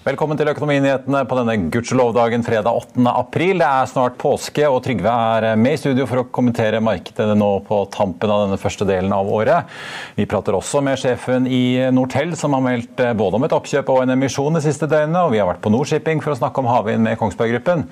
Velkommen til Økonominyhetene på denne gudskjelovdagen fredag 8. april. Det er snart påske, og Trygve er med i studio for å kommentere markedet nå på tampen av denne første delen av året. Vi prater også med sjefen i Nortel, som har meldt både om et oppkjøp og en emisjon de siste døgnene. Og vi har vært på Nordshipping for å snakke om havvind med Kongsberg Gruppen.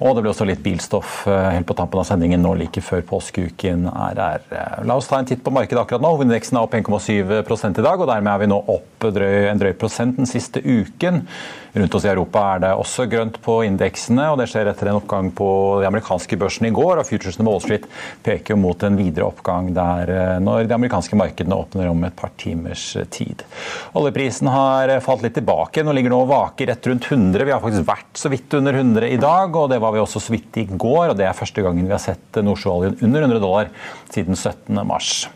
Og det blir også litt bilstoff eh, helt på tampen av sendingen nå like før påskeuken er her. La oss ta en titt på markedet akkurat nå. Hovedindeksen er opp 1,7 i dag, og dermed er vi nå opp en drøy prosent den siste uken. Rundt oss i Europa er det også grønt på indeksene, og det skjer etter en oppgang på de amerikanske børsene i går. og Futuresene på Wall Street peker mot en videre oppgang der eh, når de amerikanske markedene åpner om et par timers eh, tid. Oljeprisen har falt litt tilbake. Nå ligger nå og vaker rett rundt 100. Vi har faktisk vært så vidt under 100 i dag, og det var vi også så vidt i går. og Det er første gangen vi har sett nordsjøoljen under 100 dollar siden 17. mars.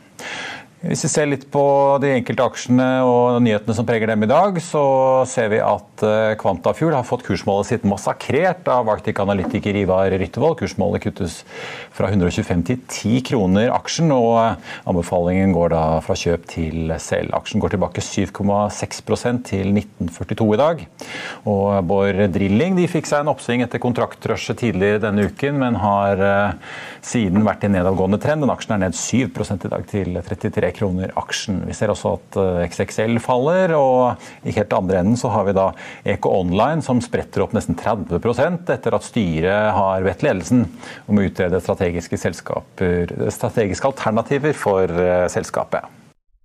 Hvis vi ser litt på de enkelte aksjene og nyhetene som preger dem i dag, så ser vi at eh, Quantafuel har fått kursmålet sitt massakrert av Arctic-analytiker Ivar Ryttevold. Kursmålet kuttes fra 125 til 10 kroner aksjen, og eh, anbefalingen går da fra kjøp til selv. Aksjen går tilbake 7,6% til 1942 i dag. Og Bård Drilling de fikk seg en oppsving etter kontraktrushet tidligere denne uken, men har eh, siden vært i nedadgående trend. Den aksjen er ned 7 i dag til 33 kroner aksjen. Vi ser også at eh, XXL faller, og i helt andre enden så har vi da Eco Online som spretter opp nesten 30% etter at styret har bedt ledelsen om å utrede strategiske, strategiske alternativer for eh, selskapet.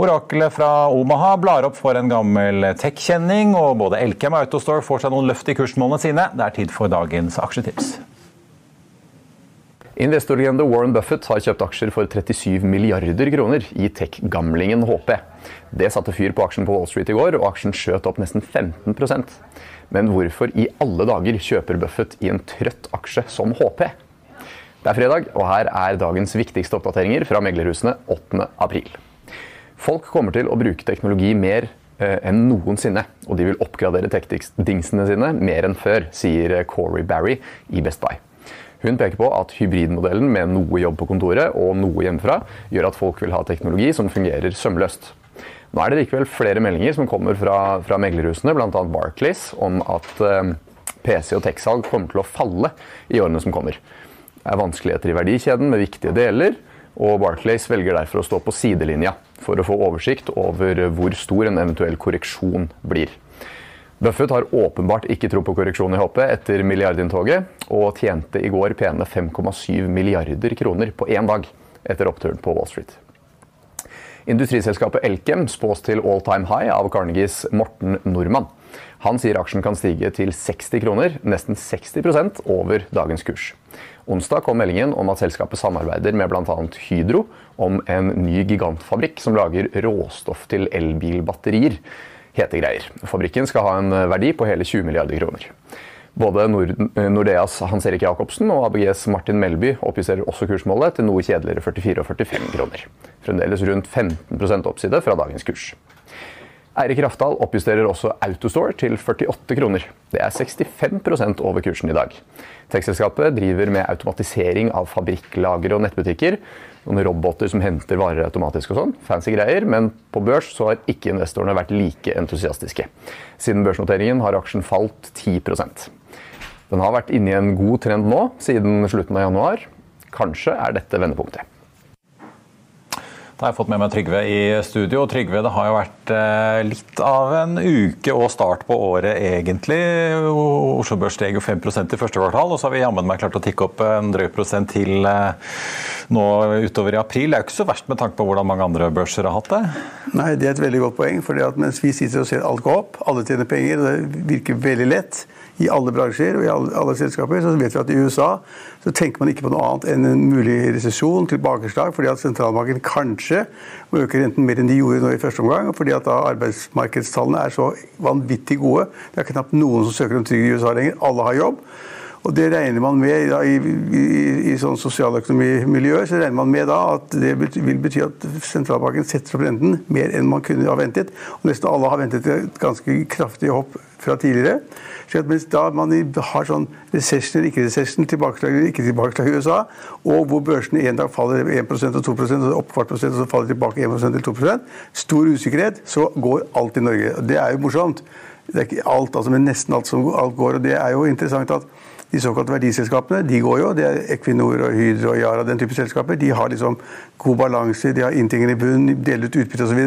Oraklet fra Omaha blar opp for en gammel tech-kjenning, og både Elkem og Autostore får seg noen løft i kursmålene sine. Det er tid for dagens aksjetips. Investorlegende Warren Buffett har kjøpt aksjer for 37 milliarder kroner i tech-gamlingen HP. Det satte fyr på aksjen på Wall Street i går, og aksjen skjøt opp nesten 15% Men hvorfor i alle dager kjøper Buffett i en trøtt aksje som HP? Det er fredag, og her er dagens viktigste oppdateringer fra meglerhusene 8. april. Folk kommer til å bruke teknologi mer eh, enn noensinne, og de vil oppgradere tech-dingsene sine mer enn før, sier Corey Barry i Best Buy. Hun peker på at hybridmodellen med noe jobb på kontoret og noe hjemmefra gjør at folk vil ha teknologi som fungerer sømløst. Nå er det likevel flere meldinger som kommer fra, fra meglerhusene, bl.a. Barclays, om at eh, PC- og tech-salg kommer til å falle i årene som kommer. Det er vanskeligheter i verdikjeden med viktige deler, og Barclays velger derfor å stå på sidelinja for å få oversikt over hvor stor en eventuell korreksjon blir. Buffett har åpenbart ikke tro på korreksjon i HP etter milliardinntoget, og tjente i går pene 5,7 milliarder kroner på én dag etter oppturen på Wall Street. Industriselskapet Elkem spås til all time high av Carnegies Morten Nordmann. Han sier aksjen kan stige til 60 kroner, nesten 60% over dagens kurs. Onsdag kom meldingen om at selskapet samarbeider med bl.a. Hydro om en ny gigantfabrikk som lager råstoff til elbilbatterier. Hete greier. Fabrikken skal ha en verdi på hele 20 milliarder kroner. Både Nordeas Hans Erik Jacobsen og ABGs Martin Melby oppjusterer også kursmålet til noe kjedeligere 44 og 45 kroner. Fremdeles rundt 15% oppside fra dagens kurs. Eirik Rafdal oppjusterer også Autostore til 48 kroner. Det er 65% over kursen i dag. Tekstselskapet driver med automatisering av fabrikklagre og nettbutikker. Noen roboter som henter varer automatisk og sånn. Fancy greier, men på børs så har ikke investorene vært like entusiastiske. Siden børsnoteringen har aksjen falt 10% Den har vært inne i en god trend nå, siden slutten av januar. Kanskje er dette vendepunktet. Da har jeg fått med meg Trygve i studio. Trygve, det har jo vært eh, litt av en uke og start på året, egentlig. Oslo Børs steg jo 5 i første kvartal, og så har vi jammen meg klart å tikke opp en drøy prosent til eh, nå utover i april. Det er jo ikke så verst med tanke på hvordan mange andre børser har hatt det? Nei, det er et veldig godt poeng. for mens vi sitter og ser alt gå opp, alle tjener penger, og det virker veldig lett i alle bransjer og i alle, alle, selskaper, så vet vi at i USA så tenker man ikke på noe annet enn en mulig resesjon, tilbakeslag, fordi at sentralbanken kanskje må øke renten mer enn de gjorde nå i første omgang, fordi at da arbeidsmarkedstallene er så vanvittig gode. Det er knapt noen som søker om trygd i USA lenger. Alle har jobb. Og det regner man med da, i, i, i sånn sosialøkonomimiljøer så regner man med da at det vil bety at sentralbanken setter opp renten mer enn man kunne ha ventet. Og nesten alle har ventet et ganske kraftig hopp fra tidligere. Så mens da man har sånn recession eller ikke recession, tilbakeslag eller ikke tilbakeslag i USA, og hvor børsene en dag faller 1% og 2 og opp kvart prosent, og så faller tilbake 1 eller 2% stor usikkerhet, så går alt i Norge. Det er jo morsomt. Det er ikke alt, altså, men nesten alt som alt går. og Det er jo interessant at de såkalte verdiselskapene de går jo. Det er Equinor og Hydro og Yara, den type selskaper. De har liksom god balanse, de har inntingene i bunnen, deler ut utbytte osv.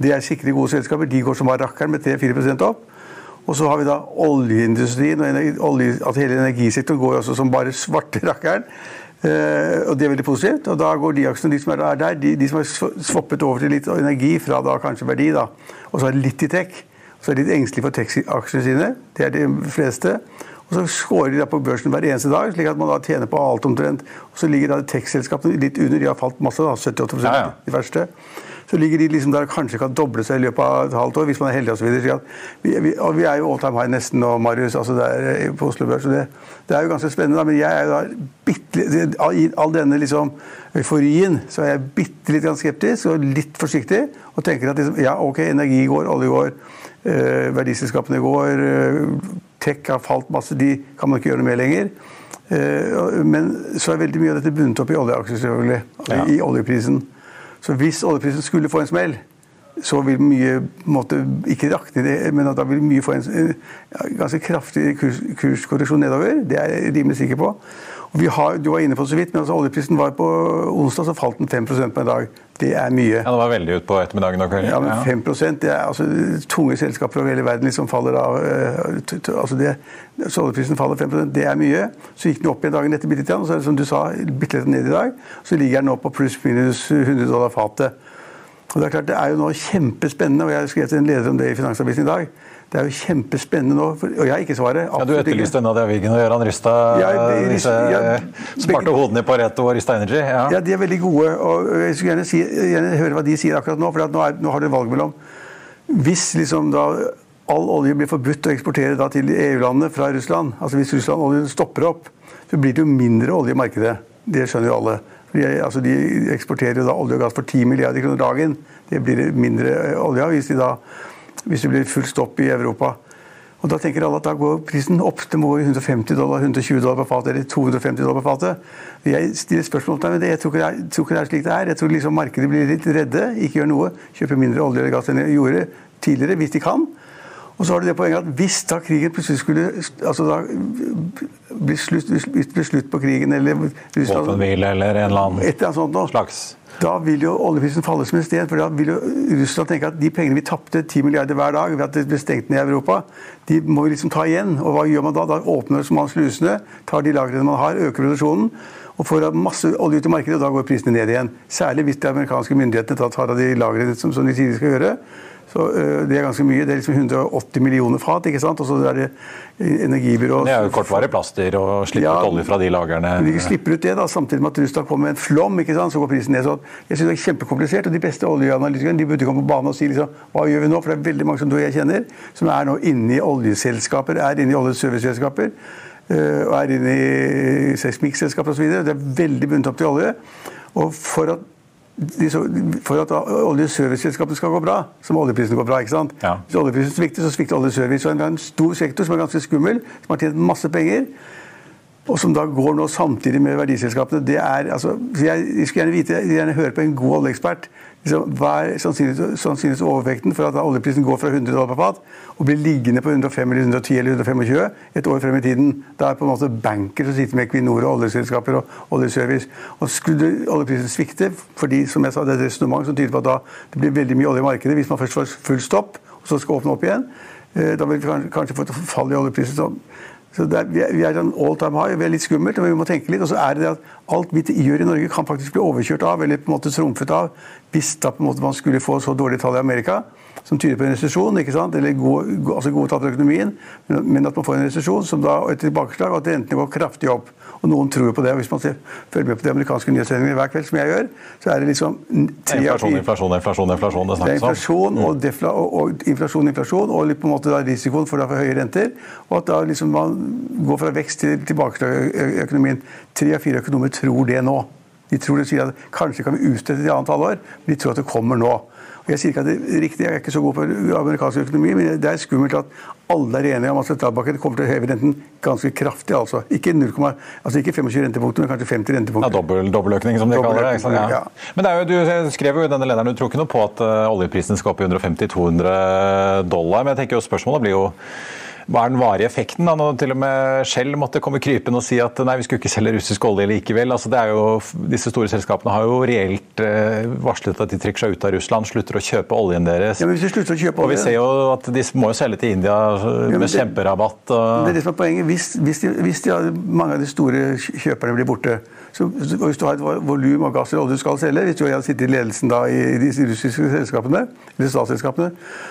Det er sikre, gode selskaper. De går som bare rakkeren med 3-4% opp. Og så har vi da oljeindustrien, og olje, at hele energisektoren går også som bare svarte rakkeren. Uh, og Det er veldig positivt. og Da går de aksjene, de som er der, de, de som har svoppet over til litt energi fra da kanskje verdi, da, og så er det litt i tech. Så er de litt engstelige for tech-aksjene sine. Det er de fleste. Og så skårer de da på børsen hver eneste dag, slik at man da tjener på alt omtrent. Og så ligger da tech-selskapene litt under, de har falt masse, da, 78 ja, ja. de verste. Så ligger de liksom der og kanskje kan doble seg i løpet av et halvt år, hvis man er heldig osv. Vi, vi, og vi er jo all time high nesten nå, Marius, altså der eh, på Oslo Børs. Det, det, er jo ganske spennende, da, men jeg er jo da bitte I all denne liksom euforien så er jeg bitte litt skeptisk og litt forsiktig. Og tenker at liksom, ja, ok, energi går, olje går, øh, verdiselskapene går. Øh, Tech har falt masse, de kan man ikke gjøre noe med lenger. Eh, men så er veldig mye av dette bundet opp i oljeaksjer, selvfølgelig. Ja. I oljeprisen. Så hvis oljeprisen skulle få en smell, så vil mye måte, Ikke rakne det, men da vil mye få en ja, ganske kraftig kurs, kurskorreksjon nedover. Det er jeg rimelig sikker på. Har, du var inne på så vidt, men altså Oljeprisen var på onsdag, så falt den 5 på en dag. Det er mye. Ja, Det var veldig ut på ettermiddagen og kvelden. Ja, men 5 det er altså Tunge selskaper over hele verden liksom faller av. Eh, altså det, så oljeprisen faller 5% det er mye. Så gikk den opp igjen dagen etter bitte litt, og så er det som du sa, bitte litt ned i dag. Så ligger den nå på pluss minus 100 dollar fatet. Og Det er klart, det er jo nå kjempespennende, og jeg har skrevet en leder om det i Finansavisen i dag. Det er jo kjempespennende nå, og jeg har ikke svaret. Ja, du etterlyste Nadia Wiggen og Gøran Rysta, ja, disse ja, smarte hodene i Pareto og Rysta Energy? Ja. ja. de er veldig gode. og Jeg skulle gjerne, si, gjerne høre hva de sier akkurat nå. for nå, er, nå har dere valg mellom Hvis liksom da all olje blir forbudt å eksportere til EU-landene fra Russland, altså hvis Russland-oljen stopper opp, så blir det jo mindre olje i markedet. Det skjønner jo alle. De, altså de eksporterer jo da olje og gass for 10 milliarder kroner dagen. Det blir mindre olje av hvis de da hvis det blir full stopp i Europa. Og Da tenker alle at da går prisen opp. Det må gå 150 dollar, 120 dollar på fatet eller 250 dollar på fatet. Jeg stiller spørsmål til det. Jeg tror, ikke det er, tror ikke det er slik det er. Jeg tror liksom markedet blir litt redde, ikke gjør noe. Kjøper mindre olje eller gass enn de gjorde tidligere, hvis de kan. Og så har du det poenget at hvis da krigen plutselig skulle altså da bli slutt, hvis det blir slutt på krigen eller Våpenhvile eller en eller annen sånt slags da vil jo oljeprisen falle som en sten. For da vil jo Russland tenke at de pengene vi tapte, 10 milliarder hver dag ved at det ble stengt ned i Europa, de må vi liksom ta igjen. Og hva gjør man da? Da åpner man slusene, tar de lagrene man har, øker produksjonen. Og får masse olje ut i markedet, og da går prisene ned igjen. Særlig hvis de amerikanske myndighetene tar av de lagrene som, som de de skal gjøre. Så øh, Det er ganske mye. Det er liksom 180 millioner fat. ikke sant? Og så er det energibyrå Det er jo kortvarig plaster å slippe Ja. ut olje fra de lagrene. Vi slipper ut det da, samtidig med at Russland kommer med en flom, ikke sant? så går prisen ned. Så jeg synes det er kjempekomplisert. og De beste oljeanalytikerne de burde komme på banen og si liksom, hva gjør vi nå? For det er veldig mange som du og jeg kjenner, som er nå inne i oljeselskaper, er inne i oljeserviceselskaper. øh, Og er inne i seismikkselskaper osv. Det er veldig bundet opp til olje. Og for at de for at oljeserviceselskapene skal gå bra, så må oljeprisen gå bra. ikke sant? Ja. Hvis oljeprisen svikter, så svikter oljeservice. Og en, en stor sektor som er ganske skummel, som har tjent masse penger, og som da går nå samtidig med verdiselskapene, det er altså, jeg, jeg skulle gjerne vite, jeg skulle gjerne høre på en god oljeekspert. Liksom, hva er sannsynligvis, overvekten for at oljeprisen går fra 100 dollar per fat og blir liggende på 105 eller 110 eller 125 et år frem i tiden? Da er på en måte banker som sitter med Equinor og oljeselskaper og oljeservice. Og skulle oljeprisen svikte, fordi som jeg sa, det er et resonnement som tyder på at da det blir veldig mye olje i markedet hvis man først får full stopp og så skal åpne opp igjen, eh, da vil vi kanskje, få et fall i oljeprisen. Så så er, vi er, vi er sånn all time high, vi er litt skummelt, og vi må tenke litt. Og så er det det at alt vi gjør i Norge kan faktisk bli overkjørt av, eller på en måte trumfet av, hvis da på en måte man skulle få så dårlige tall i Amerika, som tyder på en resesjon, eller gode, go- altså gode tall for økonomien, men, men at man får en resesjon som da, et tilbakeslag, og at rentene går kraftig opp. Og noen tror på det. Hvis man ser, følger med på de amerikanske nyhetssendingene hver kveld, som jeg gjør, så er det liksom tre av Inflasjon, inflasjon, inflasjon, inflasjon. Det det er snakkes om. inflasjon og, defla, og, og inflasjon, inflasjon, og på en måte da risikoen for, da for høye renter. Og at da liksom man går fra vekst til tilbakeslag i økonomien. Tre av fire økonomer tror det nå. De tror det sier at kanskje kan vi utsette i annet halvår, men de tror at det kommer nå. Jeg sier ikke at det er riktig, jeg er ikke så god på amerikansk økonomi, men det er skummelt at alle er enige om at sentralbanken kommer til å heve renten ganske kraftig. altså. Ikke, 0, altså ikke 25 rentepunkter, men kanskje 50 Ja, dobbel, dobbeløkning, som de kaller det. sant? Ja. ja. Men det jo, du skrev jo i denne lederen du tror ikke noe på at eh, oljeprisen skal opp i 150-200 dollar. Men jeg tenker jo spørsmålet blir jo hva er den varige effekten? da, Når til og med Shell måtte komme krypende og si at nei, vi skulle ikke selge russisk olje likevel. Altså, det er jo, disse store selskapene har jo reelt eh, varslet at de trekker seg ut av Russland, slutter å kjøpe oljen deres. Ja, men hvis de slutter å kjøpe Og vi ser jo at de må jo selge til India med med det- kjemperabatt. Det er Og... det som er poenget. Hvis, hvis, de, hvis de, mange av de store kjøperne blir borte, så, hvis du har et volum av gass eller olje du skal selge, hvis du og jeg sitter i ledelsen da i de russiske selskapene, eller statsselskapene,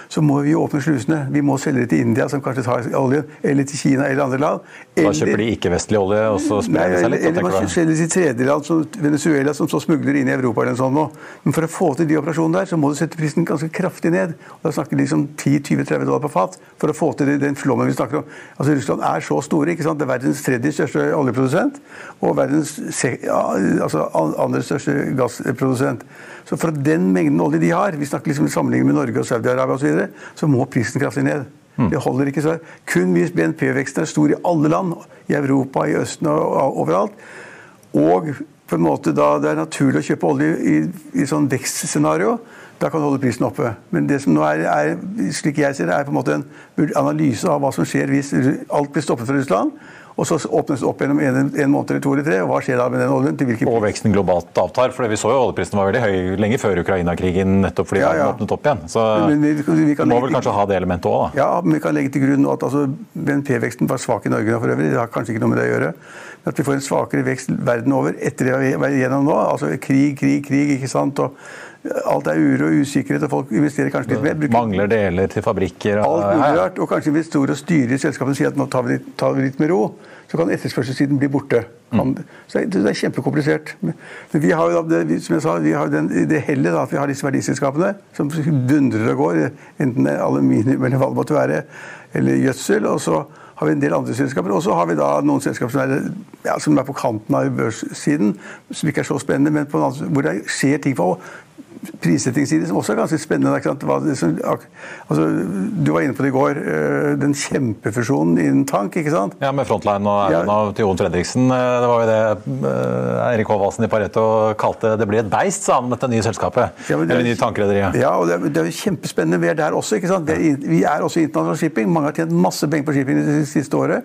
så må vi åpne slusene. Vi må selge det til India, som kanskje tar oljen, eller til Kina eller andre land. Da kjøper de ikke-vestlig olje, og så sprer det seg litt. da, eller man selger til tredjeland, som Venezuela, som så smugler inn i Europa. eller noe sånt. Men for å få til de operasjonene der, så må du sette prisen ganske kraftig ned. Og Da snakker vi liksom 10-20-30 dollar på fat for å få til den flommen vi snakker om. Altså Russland er så store. ikke sant? Det er verdens tredje største oljeprodusent og verdens altså andre største gassprodusent. Så fra den mengden olje de har, vi snakker liksom sammenlignet med Norge og Saudi-Arabia osv., så, videre, så må prisen kraftig ned. Det holder ikke så. Kun hvis BNP-veksten er stor i alle land, i Europa, i Østen og overalt, og på en måte da det er naturlig å kjøpe olje i, i sånn vekstscenario, da kan du holde prisen oppe. Men det som nå er, er, slik jeg ser det, er på en måte en analyse av hva som skjer hvis alt blir stoppet fra Russland, og så åpnes det opp gjennom en, en måned eller to eller tre, og hva skjer da med den oljen? Til hvilken Og veksten globalt avtar. for Vi så jo oljeprisen var veldig høy lenge før Ukraina-krigen, nettopp fordi Ja, ja. åpnet opp igjen. Så Men vi- vi- vi må vel kanskje ha det elementet òg, da. Ja, men vi kan legge til grunn at altså, BNP-veksten var svak i Norge nå for øvrig. Det har kanskje ikke noe med det å gjøre. Men at vi får en svakere vekst verden over etter det vi har vært gjennom nå. Altså krig, krig, krig, ikke sant. Og alt er uro og usikkerhet, og folk investerer kanskje litt mer. bruker- Mangler deler til fabrikker. og- Alt mulig rart. Og kanskje investorer og styrer i selskapene sier at nå tar vi, litt, tar vi litt med ro. Så kan etterspørselssiden bli borte. Kan, så det, er kjempekomplisert. Men, vi har jo som jeg sa, vi har den, det hellet at vi har disse verdiselskapene som dundrer og går. Enten det er aluminium eller hva det måtte være, eller gjødsel. Og så har vi en del andre selskaper. Og så har vi da noen selskaper som er, ja, som er på kanten av børssiden, som ikke er så spennende, men på en annen, hvor det skjer ting på prissettingsside som også er ganske spennende. Altså, du var inne på det i går, eh, den kjempefusjonen innen tank. ikke sant? Ja, med Frontline og Ja. Erlend og til Jon Fredriksen. eh, Det var jo det eh, Eirik Håvaldsen i Pareto kalte 'det blir et beist', sa han om dette nye selskapet. Ja, det er- Eller nye tankrederiet. Ja, og det er, det er kjempespennende. Vi er der også. ikke sant? Vi er, vi er også internasjonal shipping. Mange har tjent masse penger på shipping det siste året.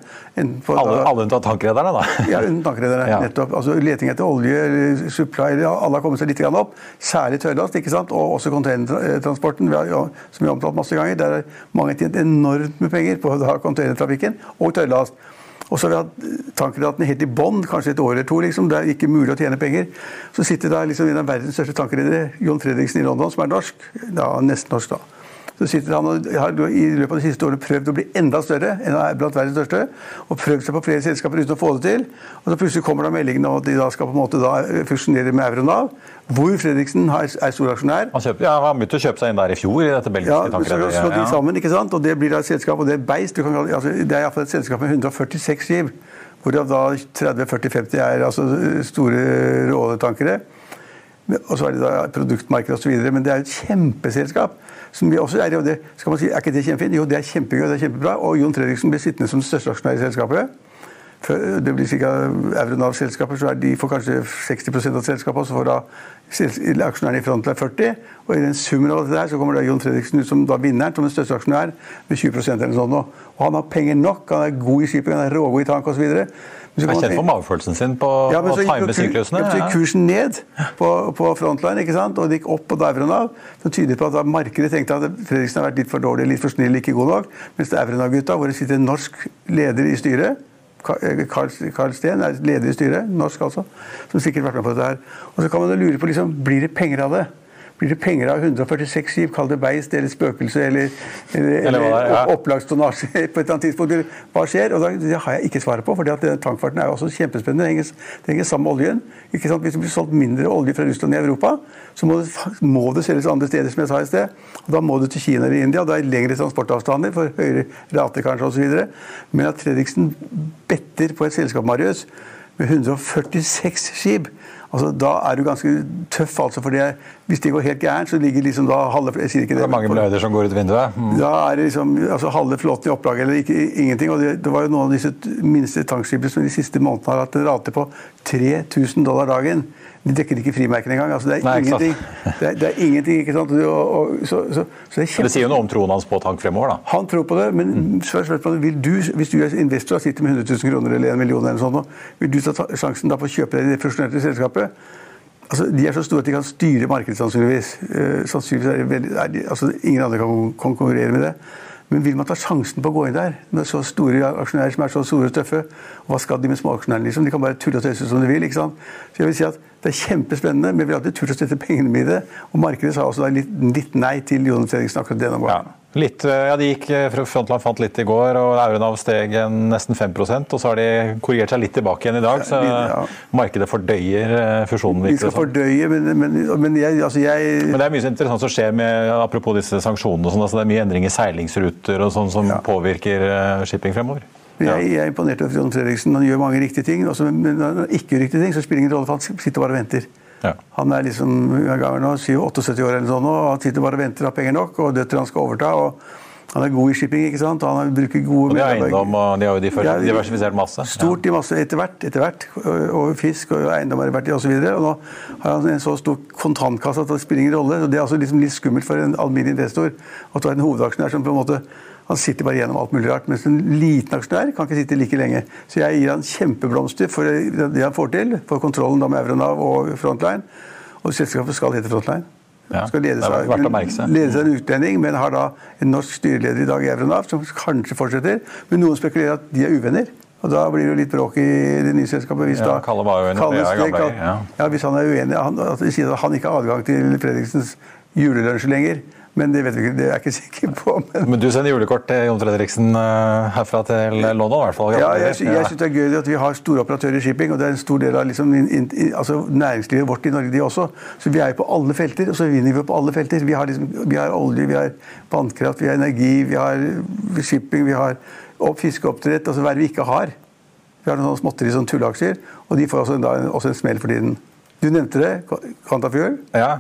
På- Alle, alle unntatt tankrederne, da. Ja, unntatt tankrederne. Ja. nettopp. Altså, leting etter olje, supply, alle har kommet seg litt grann opp. Særlig tørrlast, ikke sant? og også containertransporten, som vi har omtalt masse ganger. Der har mange tjent enormt med penger på da containertrafikken og tørrlast. Og så har vi hatt tankrederiene helt i bånn, kanskje et år eller to. Liksom. Det er ikke mulig å tjene penger. Så sitter da liksom en av verdens største tankredere, John Fredriksen i London, som er norsk. Ja, nesten norsk, da. Så sitter han og har i løpet av de siste årene prøvd å bli enda større enn han er blant verdens største. Og prøvd seg på flere selskaper uten å få det til. Og så plutselig kommer da meldingen om at de da skal på en måte da fusjonere med Euronav, hvor Fredriksen er storaksjonær. Han, ja, han begynte å kjøpe seg inn der i fjor, i dette belgiske Ja, så de sammen, ikke sant? Og det blir da et selskap, og det er Beist. Du kan, altså, det er iallfall et selskap med 146 skip. Hvorav da 30-40-50 er altså store råoljetankere. Og så er det da produktmarked osv. Men det er et kjempeselskap. Som vi også er, og det, skal man si, er ikke det kjempefint? Jo, det er kjempegøy, det er kjempebra. Og Jon Fredriksen blir sittende som største aksjonær i selskapet. Det blir ca. Euronav-selskaper, så er de får kanskje 60% av selskapet, og så får da aksjonærene i Frontline 40. Og i den summen av dette her, så kommer da Jon Fredriksen ut som da vinneren, som den største aksjonær, med 20% eller nå. Og han har penger nok, han er god i shipping, han er rågod i tank osv. Er kjent for magefølelsen sin på ja, å time syklusene. ja, så gikk kursen ned på, på Frontline, ikke sant? og det gikk opp på av. Som tyder på at markedet tenkte at Fredriksen har vært litt for dårlig, litt for snill, ikke god nok. Mens Aurenav-gutta, hvor det sitter en norsk leder i styret eh, Karl, Karl Steen er leder i styret, norsk altså, som sikkert har vært med på dette her. Og så kan man jo lure på, liksom, blir det penger av det? Blir det penger av 146 skip, kall det beist eller spøkelse eller, eller, Eller eller er, opplagstonnasje på et eller annet tidspunkt. Hva skjer? Og da, det har jeg ikke svaret på, for tankfarten er jo også kjempespennende. Det henger, det henger sammen med oljen. Ikke sant? Hvis det blir solgt mindre olje fra Russland i Europa, så må det, må det selges andre steder, som jeg sa i sted. Og da må det til Kina eller India, og da er det lengre transportavstander for høyere rate kanskje osv. Men at Fredriksen better på et selskap, Marius, med 146 skip Altså, da er du ganske tøff, altså, for det, hvis det går helt gærent, så ligger liksom da halve Jeg sier ikke Det det. er mange milliarder som går ut vinduet. Mm. Da er det liksom altså halve flåten i opplag eller ikke, ingenting. Og det, det var jo noen av disse minste tankskipene som de siste månedene har hatt en rate på 3000 dollar dagen. De dekker ikke frimerkene engang. Altså, det, er Nei, ingenting, det, er, det er ingenting. ikke sant? Og, og, så, så, så det er Det sier jo noe om troen hans på tank fremover, da. Han tror på det, men spørsmålet, vil du, hvis du er investor og sitter med 100 000 kroner eller 1 million, eller sånt, vil du ta sjansen da på å kjøpe deg i det fusjonerte selskapet? Altså, de er så store at de kan styre markedet, sannsynligvis. Eh, sannsynligvis er det veldig, er de, altså, ingen andre kan konkurrere med det. Men vil man ta sjansen på å gå inn der med så store aksjonærer som er så store og tøffe? Hva skal de med småaksjonærene? Liksom? De kan bare tulle og tøyse som de vil. ikke sant? Så jeg vil si at Det er kjempespennende, men vi har alltid turt å støtte pengene med det. Og markedet sa også da litt, litt nei til Jonas Fredriksen akkurat denne Ja. Litt, eh, ja, de gikk, eh, Frontland fant litt i går, og Euronav steg nesten 5 og så har de korrigert seg litt tilbake igjen i dag. Så Ja. markedet fordøyer eh, fusjonen. Vi skal fordøye, men, men, men jeg, altså jeg Men det er mye interessant som skjer med apropos disse sanksjonene. og sånn, altså Det er mye endring i seilingsruter og sånn som påvirker eh, shipping fremover. Jeg, jeg er imponert over Jon Fredriksen. Han gjør mange riktige ting. Også, men når han ikke gjør riktige ting, så spiller det ingen rolle, for han sitter bare og venter. Ja. Han er liksom gammel nå, 78 år eller sånn, og sitter bare og venter, av penger nok, og døtrene skal overta. og Han er god i shipping, ikke sant? han bruker gode Og de har eiendom og de har jo diversifisert masse. Stort i masse etter hvert, etter hvert. Og fisk og eiendom har vært i osv. Og nå har han en så stor kontantkasse at det spiller ingen rolle. og Det er altså liksom litt skummelt for en alminnelig investor at du har en hovedaksjonær som på en måte han sitter bare gjennom alt mulig rart. Mens en liten aksjonær kan ikke sitte like lenge. Så jeg gir han kjempeblomster for det han får til. For kontrollen da med Euronav og Frontline. Og selskapet skal hete Frontline. Ja, Skal ledes av, ledes av en utlending, men har da en norsk styreleder i dag i Euronav som kanskje fortsetter. Men noen spekulerer at de er uvenner. Og da blir det jo litt bråk i det nye selskapet. Hvis Ja, da Kalle var jo uenig, Kalle eier, ja. ja, hvis han er uenig han, at de sier at han ikke har adgang til Fredriksens julelunsj lenger. Men det vet vi ikke, det er jeg ikke sikker på. Men, Men du sender julekort til Jon Fredriksen eh, herfra til London, i hvert fall. ja, jeg, jeg, jeg synes det er gøy at vi har store operatører i shipping, og det er en stor del av liksom, in, in, altså, næringslivet vårt i Norge, de også. Så vi er jo på alle felter, og så vinner vi på alle felter. Vi har, liksom, vi har olje, vi har vannkraft, vi har energi, vi har shipping, vi har opp, fiskeoppdrett, altså hva er det vi ikke har? Vi har noen småtteri som tulleaksjer, og de får også, da, en- også en smell for tiden. Du nevnte det, Quantafuel. Ja,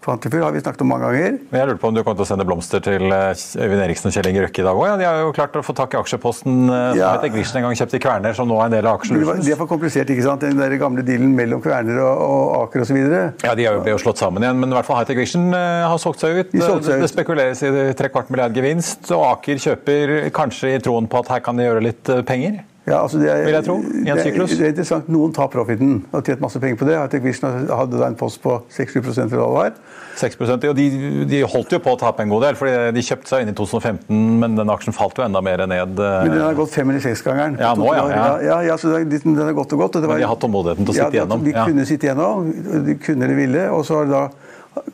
Quantafuel har vi snakket om mange ganger. men Jeg lurte på om du kom til å sende blomster til eh, Øyvind Eriksen og Kjell Inge Røkke i dag òg. Ja, de har jo klart å få tak i aksjeposten eh, som Ja. Glisjen en gang kjøpt i Kverner, som nå er en del av Aksjen det er for komplisert, ikke sant? Den der gamle dealen mellom Kverner og, og Aker osv. Ja, De ble jo slått sammen igjen, men i hvert fall Hightech Vision eh, har solgt seg ut. De solgt seg ut. Det spekuleres i tre kvart milliard gevinst, og Aker kjøper kanskje i troen på at her kan de gjøre litt penger. Ja, altså det er, Vil jeg tro, i en syklus. Det er interessant. Noen tar profiten og tjent masse penger på det. Arctic Vision hadde da en post på 6-7 for hva det var. 6 og de, de holdt jo på å tape en god del, fordi de kjøpte seg inn i 2015, men den aksjen falt jo enda mer ned. eh, Men den har gått fem- eller seksgangeren. Ja, nå, ja, ja. ja, ja, så den, har gått og gått. Og det Men de har hatt tålmodigheten til å sitte ja, igjennom, De ja. kunne sitte igjennom, de kunne eller ville. Og så har da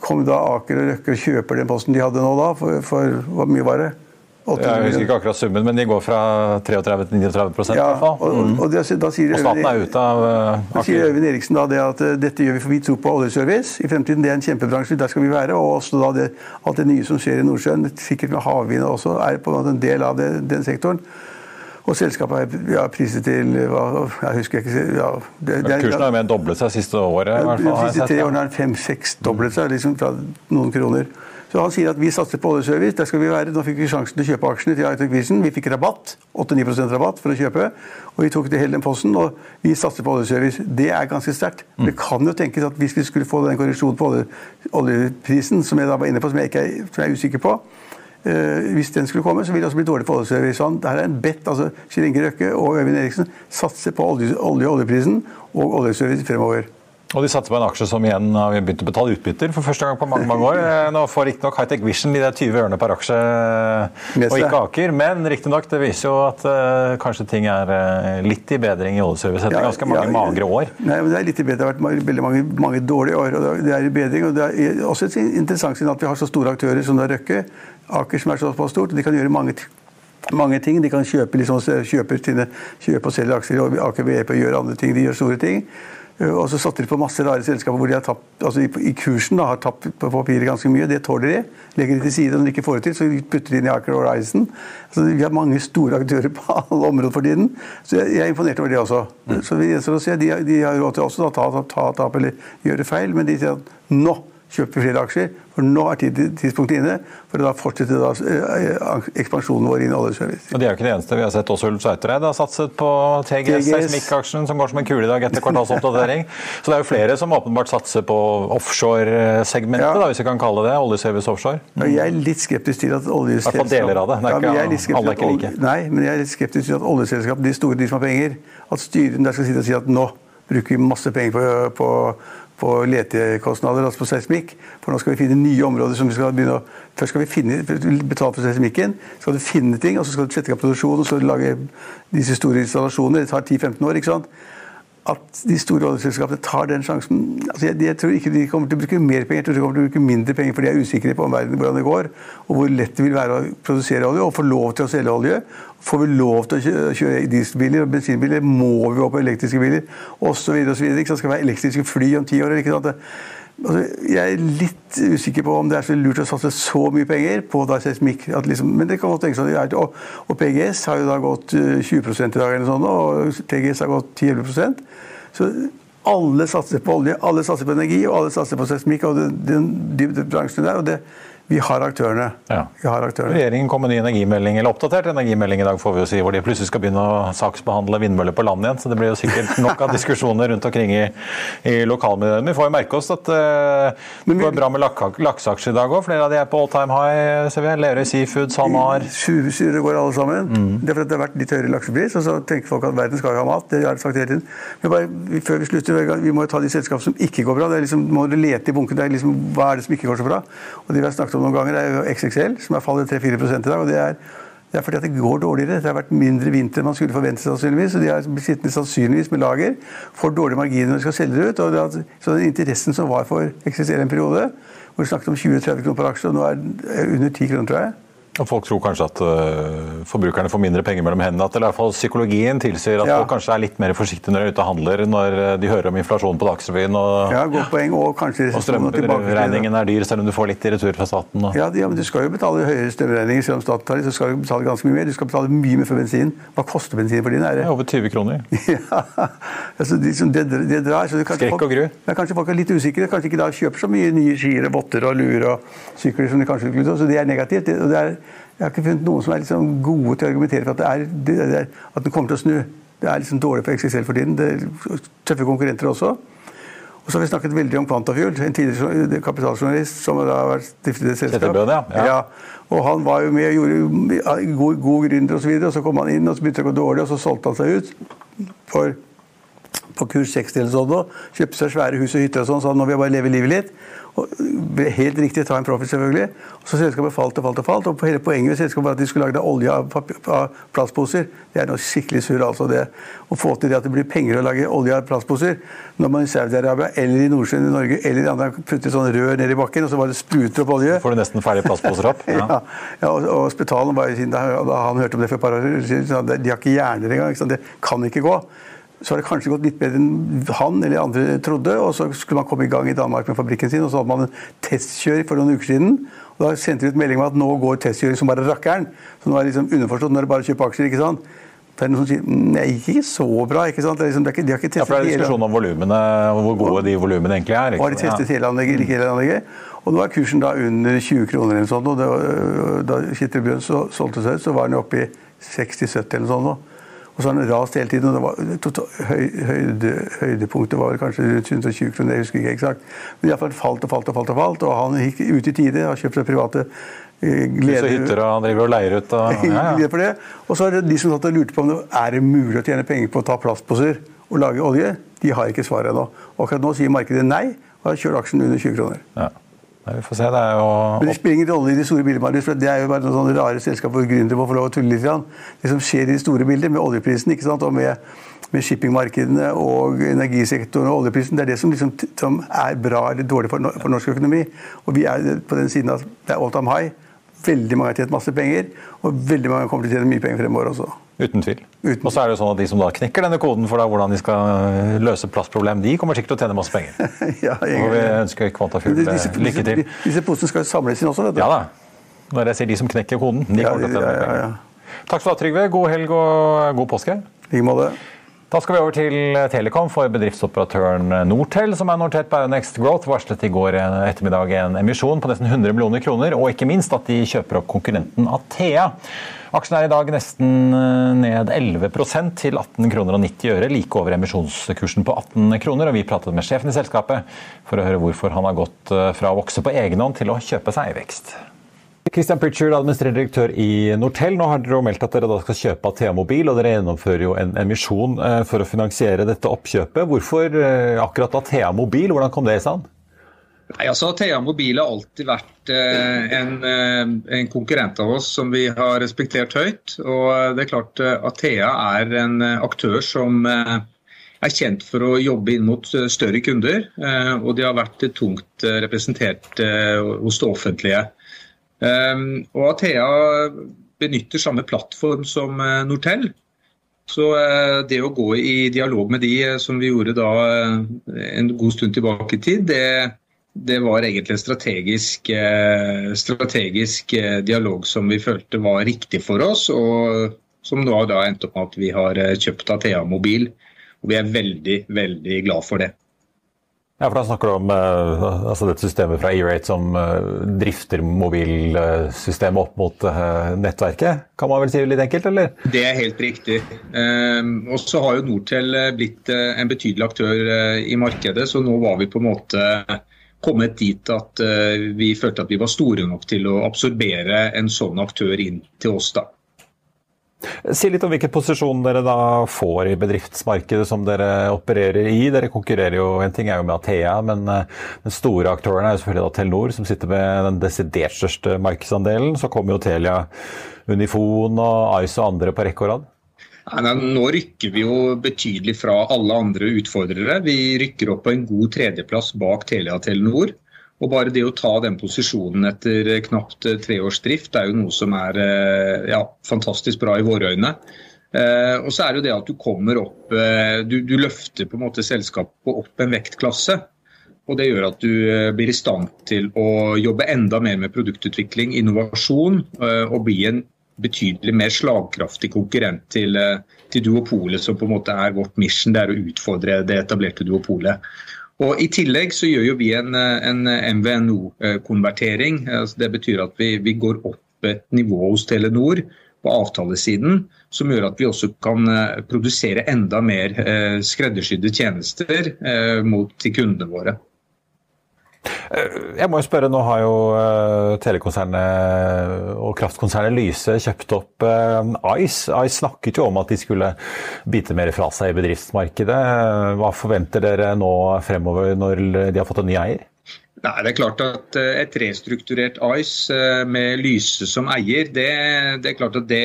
kom da Aker og Røkke og kjøper den posten de hadde nå da, for, for hvor mye var det? Jeg husker ikke akkurat summen, men de går fra 33 til 39 ja. Og, og, og, da sier og staten er ute av uh, da sier Øyvind Eriksen da det at uh, dette gjør vi for vi tror på oljeservice i fremtiden. Det er en kjempebransje, der skal vi være. Og også da det, alt det nye som skjer i Nordsjøen, sikkert med havvind også, er på en måte en del av det, den sektoren. Og selskapet har ja, priset til hva, Jeg husker ikke ja, det, det er, Kursen har mer enn doblet seg siste året? i hvert fall. De siste tre årene har den fem-seks doblet seg, liksom fra noen kroner. Så han sier at vi satser på oljeservice. Der skal vi være. Nå fikk vi sjansen til å kjøpe aksjene til Hightech Vision. Vi fikk rabatt. 8-9 rabatt for å kjøpe. Og vi tok det hele den posten. Og vi satser på oljeservice. Det er ganske sterkt. Mm. Det kan jo tenkes at hvis vi skulle få den korreksjonen på oljeprisen, som jeg da var inne på, som jeg, ikke er, som jeg er usikker på, Uh, hvis den skulle komme, så vil det også bli dårlig for oljeservice. Det her er en bet. altså Kjell Inge Røkke og Øyvind Eriksen satser på olje, olje oljeprisen og oljeservice fremover. Og de satte på en aksje som igjen har begynt å betale utbytter for første gang på mange mange år. Eh, nå får riktignok Hightech Vision de 20 ørene per aksje, og ikke Aker. Men riktignok, det viser jo at uh, kanskje ting er uh, litt i bedring i oljeservice etter ja, ganske mange ja, magre år. Nei, men Det er litt i bedring. Det har vært veldig mange, mange dårlige år. og Det er i bedring. og Det er også et interessant siden at vi har så store aktører som da Røkke, Aker som er såpass stort. De kan gjøre mange mange ting. De kan kjøpe, liksom, kjøpe, kjøpe og selge aksjer, og Aker BP gjør andre ting. De gjør store ting. Eh, og så satte de på masse rare selskaper hvor de har tapt, altså i, kursen da, har tapt på papiret ganske mye. Det tåler de. Legger de til side. Når de ikke får det til, så putter de inn i Aker Horizon. Så vi har mange store aktører på alle områder for tiden. Så jeg, er imponert over det også. Mm. Så vi, så de, de, har råd til også å ta ta, ta, ta, eller gjøre feil, men de sier at nå kjøpe flere aksjer. For nå er tidspunktet inne for å da fortsette da, eh, ekspansjonen vår innen oljeservice. Og de er jo ikke det eneste. Vi har sett også Ulf Sætereid har satset på TGS, seismikkaksjen, som går som en kule i dag etter kvartalsoppdatering. Så det er jo flere som åpenbart satser på offshore-segmentet, ja. hvis vi kan kalle det oljeservice offshore. Mm. Jeg er litt skeptisk til at oljeselskap... I hvert deler av det. det er ja, ikke, alle er ikke like. Nei, men jeg er litt skeptisk til at oljeselskap, de store, de som har penger, at styrene der skal sitte og si at nå bruker vi masse penger på, på på letekostnader, altså på seismikk. For nå skal vi finne nye områder som vi skal begynne å Først skal vi finne, betale for seismikken, så skal du finne ting, og så skal du sette i gang produksjon og så lage disse store installasjonene. Det tar 10-15 år. ikke sant? At de store oljeselskapene tar den sjansen. Altså jeg, jeg, tror ikke de kommer til å bruke mer penger, jeg tror de kommer til å bruke mindre penger, for de er usikre på omverdenen hvordan det går, og hvor lett det vil være å produsere olje og få lov til å selge olje. Får vi lov til å kjøre dieselbiler og bensinbiler, må vi gå på elektriske biler Og så videre og så videre. Ikke Det skal være elektriske fly om ti år. ikke sant? Altså, jeg er litt usikker på om det er så lurt å satse så mye penger på seismikk. Liksom, men det kan godt tenkes at og, og PGS har jo da gått 20 eh, i dag, eller sånn, og TGS har gått 10-11% Så alle satser på olje, alle satser på energi, og alle satser på seismikk og den, den, de, de bransjene der. og det vi har aktørene. Ja. Vi har aktørene. Regjeringen kom med ny energimelding, eller oppdatert energimelding i dag, får vi jo si, hvor de plutselig skal begynne å saksbehandle vindmøller på land igjen. Så det blir jo sikkert nok av diskusjoner rundt omkring i, i lokalmiljøene. Vi får jo merke oss at uh, det går bra med lakseaksjer i dag òg. Flere av de er på all time high, ser vi. Lerøy Seafood, SalMar. Sursyre går alle sammen. Mm. Det er fordi det har vært litt høyere laksepris, og så tenker folk at verden skal ha mat. Det har jeg sagt hele tiden. Men bare, før vi slutter, vi må jo ta de selskapene som ikke går bra. Det er liksom, må du lete i bunken. Det er liksom, hva er det som ikke går så bra? Og det vi har snakket om noen ganger, er jo XXL, som har fallet 3-4 i dag. og det er, det er fordi at det går dårligere. Det har vært mindre vinter enn man skulle forvente sannsynligvis. og De har blitt sittende sannsynligvis med lager. Får dårlige marginer når de skal selge det ut. og det, Så den interessen som var for XXL en periode, hvor vi snakket om 20-30 kroner per aksje, og nå er det under 10 kroner, tror jeg. Og folk tror kanskje at uh, forbrukerne får mindre penger mellom hendene. At i hvert fall psykologien tilsier at ja. folk kanskje er litt mer forsiktige når de er ute og handler, når eh, de hører om inflasjon på Dagsrevyen og, ja, godt poeng, og, kanskje og strømregningen er dyr, selv om du får litt i retur fra staten. Ja, ja, men Du skal jo betale høyere strømregninger selv om staten tar det. Så skal du betale ganske mye mer. Du skal betale mye mer for bensin. Hva koster bensin for din? ære? det? Ja, over 20 kroner. ja, altså, det, det, det drar. Så Skrekk og gru. Ja, kanskje folk er litt usikre. Kanskje ikke da kjøper så mye nye skier og votter og luer og sykler som de kanskje skulle. Så det er negativt. Det, og det er jeg har ikke funnet noen som er liksom gode til å argumentere for at, det er, det er, at den kommer til å snu. Det er liksom dårlig for XXL for tiden. Det er tøffe konkurrenter også. Og så har vi snakket veldig om Quantafuel, en tidligere kapitaljournalist som har vært stiftet et selskap. Bød, ja. Ja. ja. Og han var jo med og gjorde god, god gründer osv. Og, så og så kom han inn, og så begynte det å gå dårlig, og så solgte han seg ut for på kurs 60 eller sånn, kjøpte seg svære hus og hytter og sånn, så nå vil jeg bare leve livet litt. Og helt riktig, ta en profit, selvfølgelig. Og så selskapet falt og falt og falt. Og hele poenget med selskapet var at de skulle lage olje av, av plastposer. Det er noe skikkelig surr, altså. det Å få til det at det blir penger å lage olje av plastposer. Når man i Saudi-Arabia eller i Nordsjøen i Norge eller i andre putter sånn rør ned i bakken, og så bare spruter opp olje Får du nesten ferdige plastposer opp? Ja. ja, ja og, og Spetalen var da, da han hørte om det for et par år siden, de har ikke hjerner engang. Det kan ikke gå så har det kanskje gått litt bedre enn han eller andre trodde. og Så skulle man komme i gang i Danmark med fabrikken sin, og så hadde man en testkjør for noen uker siden. og Da sendte vi ut melding om at nå går testkjøring som bare rakkeren. Så nå er det liksom underforstått når det bare å kjøpe aksjer. ikke sant? Det er noen som sier nei, ikke så bra. ikke sant? Det er liksom, det er ikke, de har ikke testet ja, for det er diskusjon om volumene, hvor gode de volumene egentlig er. Ikke? Har de testet hele anlegget, ikke hele anlegget? Og nå er kursen da under 20 kroner eller sånt, og det, Da Kittel Bjørn solgte seg ut, så var den oppe i 60-70 eller sånn. Og så har den rast hele tiden. og det var, høyde, Høydepunktet var kanskje rundt 120 kroner, jeg husker ikke eksakt. Men iallfall falt og falt og falt. Og falt, og han gikk ut i tide, har kjøpt seg private eh, gleder. hytter og han driver og leier ut og ja, ja. Og så er det de som satt og lurte på om det er mulig å tjene penger på å ta plastposer og lage olje. De har ikke svaret ennå. Akkurat nå sier markedet nei, og har kjørt aksjen under 20 kroner. Ja. Vi får se. Det er jo Men det spiller ingen rolle i de store bildene. for Det er jo bare noen sånne rare selskap hvor gründere må få lov å tulle litt. Det som skjer i de store bilder, med oljeprisen ikke sant? og med, med shippingmarkedene og energisektoren og oljeprisen, det er det som, liksom, som er bra eller dårlig for, for, norsk økonomi. Og vi er på den siden at det er all time high. Veldig mange har tjent masse penger, og veldig mange kommer til å tjene mye penger fremover også. Uten tvil. Uten. Og så er det jo sånn at De som da knekker denne koden for da, hvordan de skal eh, løse plastproblem, de kommer sikkert til å tjene masse penger. ja, og vi ønsker Kvantafjord lykke til. Disse posene skal jo samles inn også? Vet du. Ja da. Når jeg sier de som knekker koden. De kommer til å tjene ja, penger. Ja, Takk skal du ha, Trygve. God helg og god påske. I like måte. Da skal vi over til Telekom for bedriftsoperatøren Nortel, som er notert på Next Growth, varslet i går ettermiddag en emisjon på nesten 100 millioner kroner, og ikke minst at de kjøper opp konkurrenten Athea. Aksjen er i dag nesten eh, ned 11% til 18 kroner og 90 øre, like over emisjonskursen på 18 kroner. og Vi pratet med sjefen i selskapet for å høre hvorfor han har gått eh, fra å vokse på egen hånd til å kjøpe seg vekst. Christian Pritchard, administrerende direktør i Nortel. Nå har dere meldt at dere skal kjøpe Athea Mobil, og dere gjennomfører jo en emisjon eh, for å finansiere dette oppkjøpet. Hvorfor akkurat Athea Mobil? Hvordan kom det i stand? Nei, altså Thea Mobil har alltid vært eh, en, eh, en, konkurrent av oss som vi har respektert høyt. Og eh, det er klart eh, at Thea er en aktør som eh, er kjent for å jobbe inn mot større kunder. Eh, og de har vært tungt representert hos det offentlige. og Athea benytter samme plattform som Nortel. Så det å gå i dialog med de, som vi gjorde da en god stund tilbake i tid, det det var egentlig en strategisk, eh, strategisk, eh, dialog som vi følte var riktig for oss, og som nå da endt opp med at vi har eh, kjøpt Athea Mobil. Og vi er veldig, veldig glad for det. Ja, for Da snakker du om altså dette systemet fra E-Rate som drifter mobilsystemet opp mot nettverket, kan man vel si litt enkelt, eller? Det er helt riktig. Um, og så har jo Nortel blitt en betydelig aktør i markedet, så nå var vi på en måte kommet dit at eh, vi følte at vi var store nok til å absorbere en sånn aktør inn til oss. da. Si litt om hvilken posisjon dere da får i bedriftsmarkedet som dere opererer i. Dere konkurrerer jo, En ting er jo med Athea, men eh, den store aktøren er jo selvfølgelig da Telenor, som sitter med den desidert største markedsandelen. Så kommer jo Telia, Unifon og Ice og andre på rekke og rad. Nå rykker vi jo betydelig fra alle andre utfordrere. Vi rykker opp på en god tredjeplass bak Telia Telenor. Og bare det å ta den posisjonen etter knapt tre års drift er jo noe som er eh, ja, fantastisk bra i våre øyne. Eh, og så er det jo det at du kommer opp eh, du, du, løfter på en måte selskapet opp en vektklasse. Og det gjør at du blir i stand til å jobbe enda mer med produktutvikling, innovasjon, og bli en betydelig mer slagkraftig konkurrent til, eh, til, duopolet, som på en måte er vårt mission. Det er å utfordre det etablerte duopolet. Og I tillegg så gjør jo vi en, en MVNO-konvertering. Altså det betyr at vi, vi, går opp et nivå hos Telenor på avtalesiden, som gjør at vi også kan eh, produsere enda mer eh, skreddersydde tjenester mot til kundene våre. Jeg må jo spørre, Nå har jo telekonsernet og kraftkonsernet Lyse kjøpt opp Ice. Ice snakket jo om at de skulle bite mer fra seg i bedriftsmarkedet. Hva forventer dere nå fremover når de har fått en ny eier? Nei, det er klart at Et restrukturert Ice med Lyse som eier, det, det er klart at det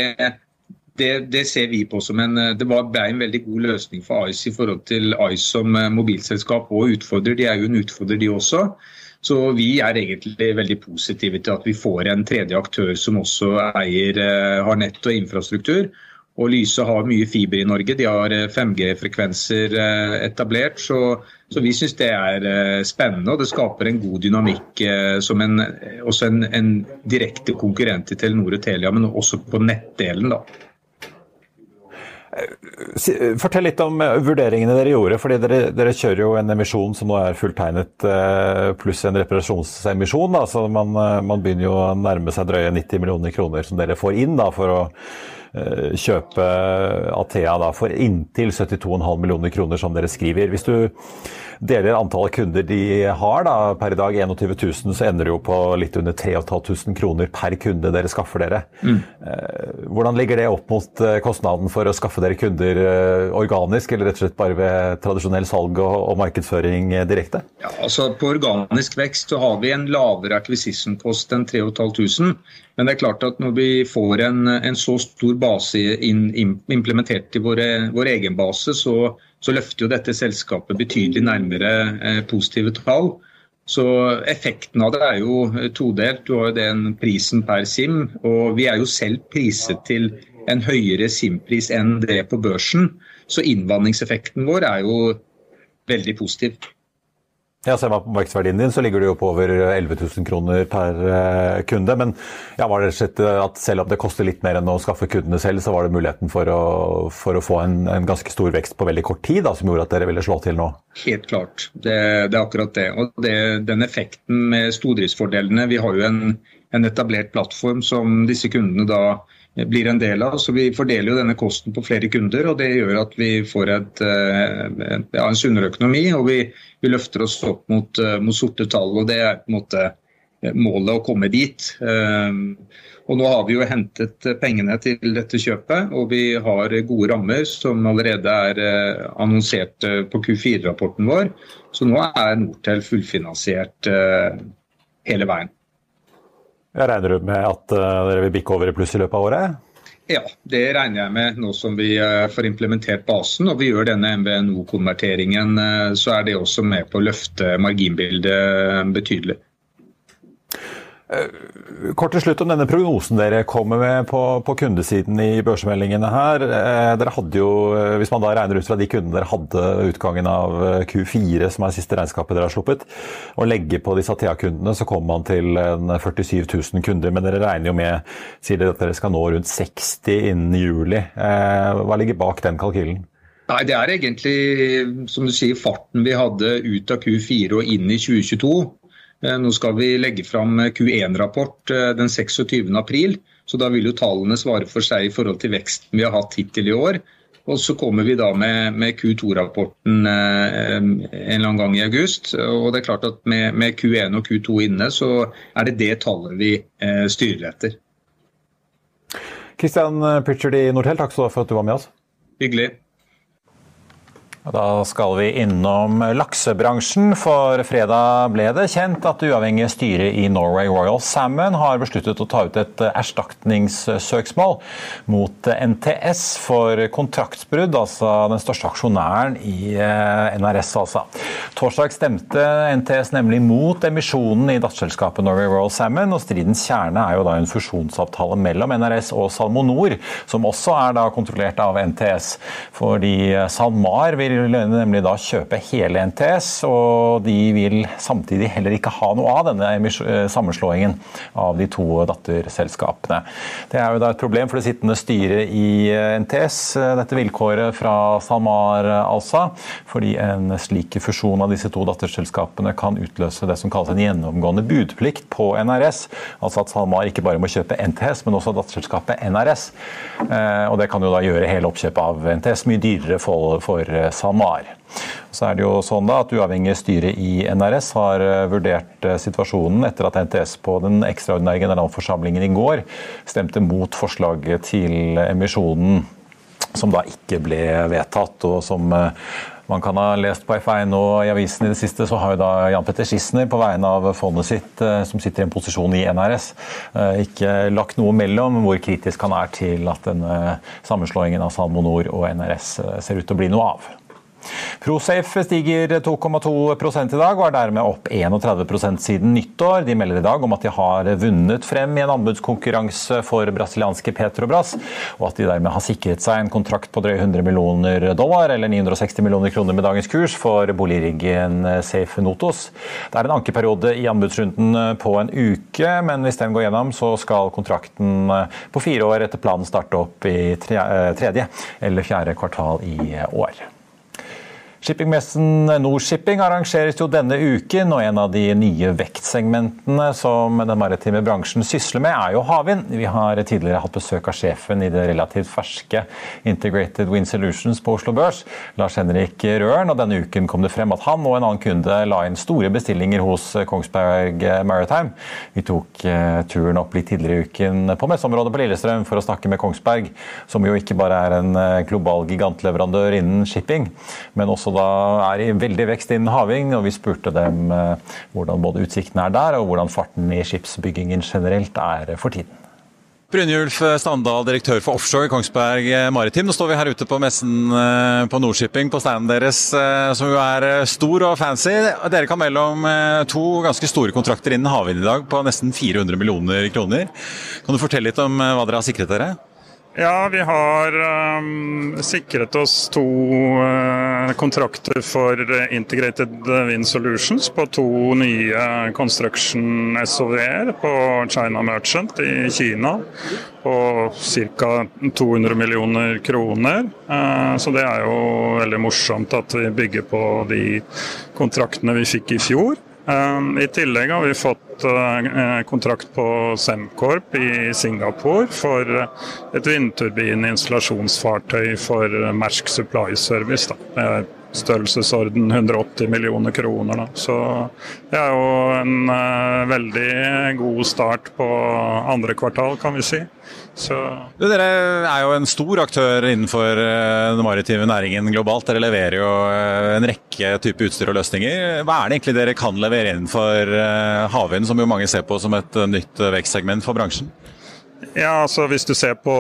det, det, ser vi på som en Det ble en veldig god løsning for Ice i forhold til Ice som eh, mobilselskap og utfordrer. De er jo en utfordrer, de også. Så vi er egentlig veldig positive til at vi får en tredje aktør som også eier, eh, har nett og infrastruktur. Og Lyse har mye fiber i Norge. De har 5G-frekvenser eh, etablert. Så, så vi syns det er spennende, og det skaper en god dynamikk som en, også en, en direkte konkurrent til Telenor og Telia, men også på nettdelen. da. Fortell litt om eh, vurderingene dere gjorde. fordi Dere, dere kjører jo en emisjon som nå er fulltegnet, eh, pluss en reparasjonsemisjon. Da, så man, eh, man, begynner jo å nærme seg drøye 90 millioner kroner som dere får inn da, for å kjøpe Athea for inntil 72,5 millioner kroner, som dere skriver. Hvis du deler antallet kunder de har, da, per i dag 21 000, så ender det jo på litt under 3500 kroner per kunde dere skaffer dere. Mm. Eh, hvordan ligger det opp mot eh, kostnaden for å skaffe dere kunder eh, organisk, eller rett og slett bare ved tradisjonell salg og, og markedsføring direkte? Ja, altså På organisk vekst så har vi en lavere acquisition-kost enn 3500. Men det er klart at når vi får en, en så stor base in, implementert i vår egen base, så så løfter jo dette selskapet betydelig nærmere eh, positive tall. Så effekten av det er jo todelt. Du har jo den prisen per SIM, og vi er jo selv priset til en høyere SIM-pris enn det på børsen. Så innvandringseffekten vår er jo veldig positiv. Ja, Ser man på markedsverdien din, så ligger du jo på over 11 000 kroner per eh, kunde. Men ja, var det slett at selv om det koster litt mer enn å skaffe kundene selv, så var det muligheten for å, for å få en, en, ganske stor vekst på veldig kort tid da, som gjorde at dere ville slå til nå? Helt klart, det, det er akkurat det. Og det, den effekten med stordriftsfordelene Vi har jo en, en etablert plattform som disse kundene da blir en del av. Så Vi fordeler jo denne kosten på flere kunder, og det gjør at vi får et, eh, ja, en sunnere økonomi. og vi, vi, løfter oss opp mot, eh, mot, sorte tall. og Det er på en måte eh, målet å komme dit. Og Nå har vi jo hentet pengene til dette kjøpet, og vi har gode rammer som allerede er annonsert på Q4-rapporten vår. Så nå er Nortel fullfinansiert hele veien. Jeg regner du med at uh, dere vil bikke over i pluss i løpet av året? Ja, det regner jeg med nå som vi uh, får implementert basen og vi gjør denne MVNO-konverteringen. Uh, så er det også med på å løfte marginbildet betydelig. Eh, kort til slutt om denne prognosen dere kommer med på, på kundesiden i børsmeldingene her. Eh, dere hadde jo, eh, Hvis man da regner ut fra de kundene dere hadde utgangen av Q4, som er siste regnskapet dere har sluppet, og legger på disse Athea-kundene, så kommer man til 47 000 kunder. Men dere regner jo med sier dere at dere skal nå rundt 60 innen juli. Hva ligger bak den kalkylen? Nei, Det er egentlig som du sier, farten vi hadde ut av Q4 og inn i 2022. Eh, nå skal vi legge fram Q1-rapport eh, den 26. april, så da vil jo tallene svare for seg i forhold til veksten vi har hatt hittil i år. Og så kommer vi da med, med Q2-rapporten eh, en eller annen gang i august. Og det er klart at med, med, Q1 og Q2 inne, så er det det tallet vi eh, styrer etter. Christian Pritchard i Nortel, takk for at du var med oss. Hyggelig. Da skal vi innom laksebransjen, for fredag ble det kjent at det uavhengige styret i Norway Royal Salmon har besluttet å ta ut et erstatningssøksmål mot NTS for kontraktsbrudd, altså den største aksjonæren i eh, NRS. altså. Torsdag stemte NTS nemlig mot emisjonen i datterselskapet Norway Royal Salmon, og stridens kjerne er jo da en fusjonsavtale mellom NRS og SalmoNor, som også er da kontrollert av NTS. Fordi SalMar vil vil nemlig da kjøpe hele NTS, og de vil samtidig heller ikke ha noe av denne eh, sammenslåingen av de to datterselskapene. Det er jo da et problem for det sittende styret i eh, NTS, eh, dette vilkåret fra SalMar altså, fordi en slik fusjon av disse to datterselskapene kan utløse det som kalles en gjennomgående budplikt på NRS. Altså at SalMar ikke bare må kjøpe NTS, men også datterselskapet NRS. Og det kan jo da gjøre hele oppkjøpet av NTS mye dyrere for, for SalMar. Så er det jo sånn da at Uavhengig styre i NRS har vurdert situasjonen etter at NTS på den ekstraordinære generalforsamlingen i går stemte mot forslaget til emisjonen som da ikke ble vedtatt, og som eh, man kan ha lest på F1 og i avisen i det siste, så har jo da Jan Petter Schissner på vegne av fondet sitt, eh, som sitter i en posisjon i NRS, eh, ikke lagt noe mellom hvor kritisk han er til at denne sammenslåingen av Salmonor og NRS ser ut til å bli noe av. Prosafe stiger 2,2 i dag og er dermed opp 31% siden nyttår. De melder i dag om at de har vunnet frem i en anbudskonkurranse for brasilianske Petrobras, og at de dermed har sikret seg en kontrakt på drøye 100 millioner dollar, eller 960 millioner kroner med dagens kurs, for boligriggen Safe Notos. Det er en ankeperiode i anbudsrunden på en uke, men hvis den går gjennom, så skal kontrakten på fire år etter planen starte opp i tredje eller fjerde kvartal i år. Shippingmessen Nordshipping arrangeres jo denne uken, og en av de nye vektsegmentene som den maritime bransjen sysler med, er jo havvind. Vi har tidligere hatt besøk av sjefen i det relativt ferske Integrated Wind Solutions på Oslo Børs, Lars Henrik Røren, og denne uken kom det frem at han og en annen kunde la inn store bestillinger hos Kongsberg Maritime. Vi tok eh, turen opp litt tidligere i uken på messeområdet på Lillestrøm for å snakke med Kongsberg, som jo ikke bare er en eh, global gigantleverandør innen shipping, men også da er i veldig vekst innen having. og Vi spurte dem eh, hvordan både utsiktene er der, og hvordan farten i skipsbyggingen generelt er for tiden. Brynjulf Standal, direktør for offshore i Kongsberg Maritim. Nå står vi her ute på messen eh, på Nordshipping, på standen deres, eh, som jo er stor og fancy. Dere kan melde om to ganske store kontrakter innen havvind i dag på nesten 400 millioner kroner. Kan du fortelle litt om hva dere har sikret dere? Ja, vi har um, sikret oss to uh, kontrakter for Integrated Wind Solutions på to nye Construction SOV-er på China Merchant i Kina. På ca. 200 millioner kroner. Uh, så det er jo veldig morsomt at vi bygger på de kontraktene vi fikk i fjor. Ehm, I tillegg har vi fått eh, kontrakt på Semcorp i Singapore for et vindturbininstallasjonsfartøy for Mersk Supply Service. Da. Størrelsesorden 180 millioner kroner. Da. Så det er jo en uh, veldig god start på andre kvartal, kan vi si. Så... Dere er jo en stor aktør innenfor eh, den maritime næringen globalt. Dere leverer jo eh, en rekke typer utstyr og løsninger. Hva er det egentlig dere kan levere innenfor havvind, som jo mange ser på som et nytt vekstsegment for bransjen? Ja, altså Hvis du ser på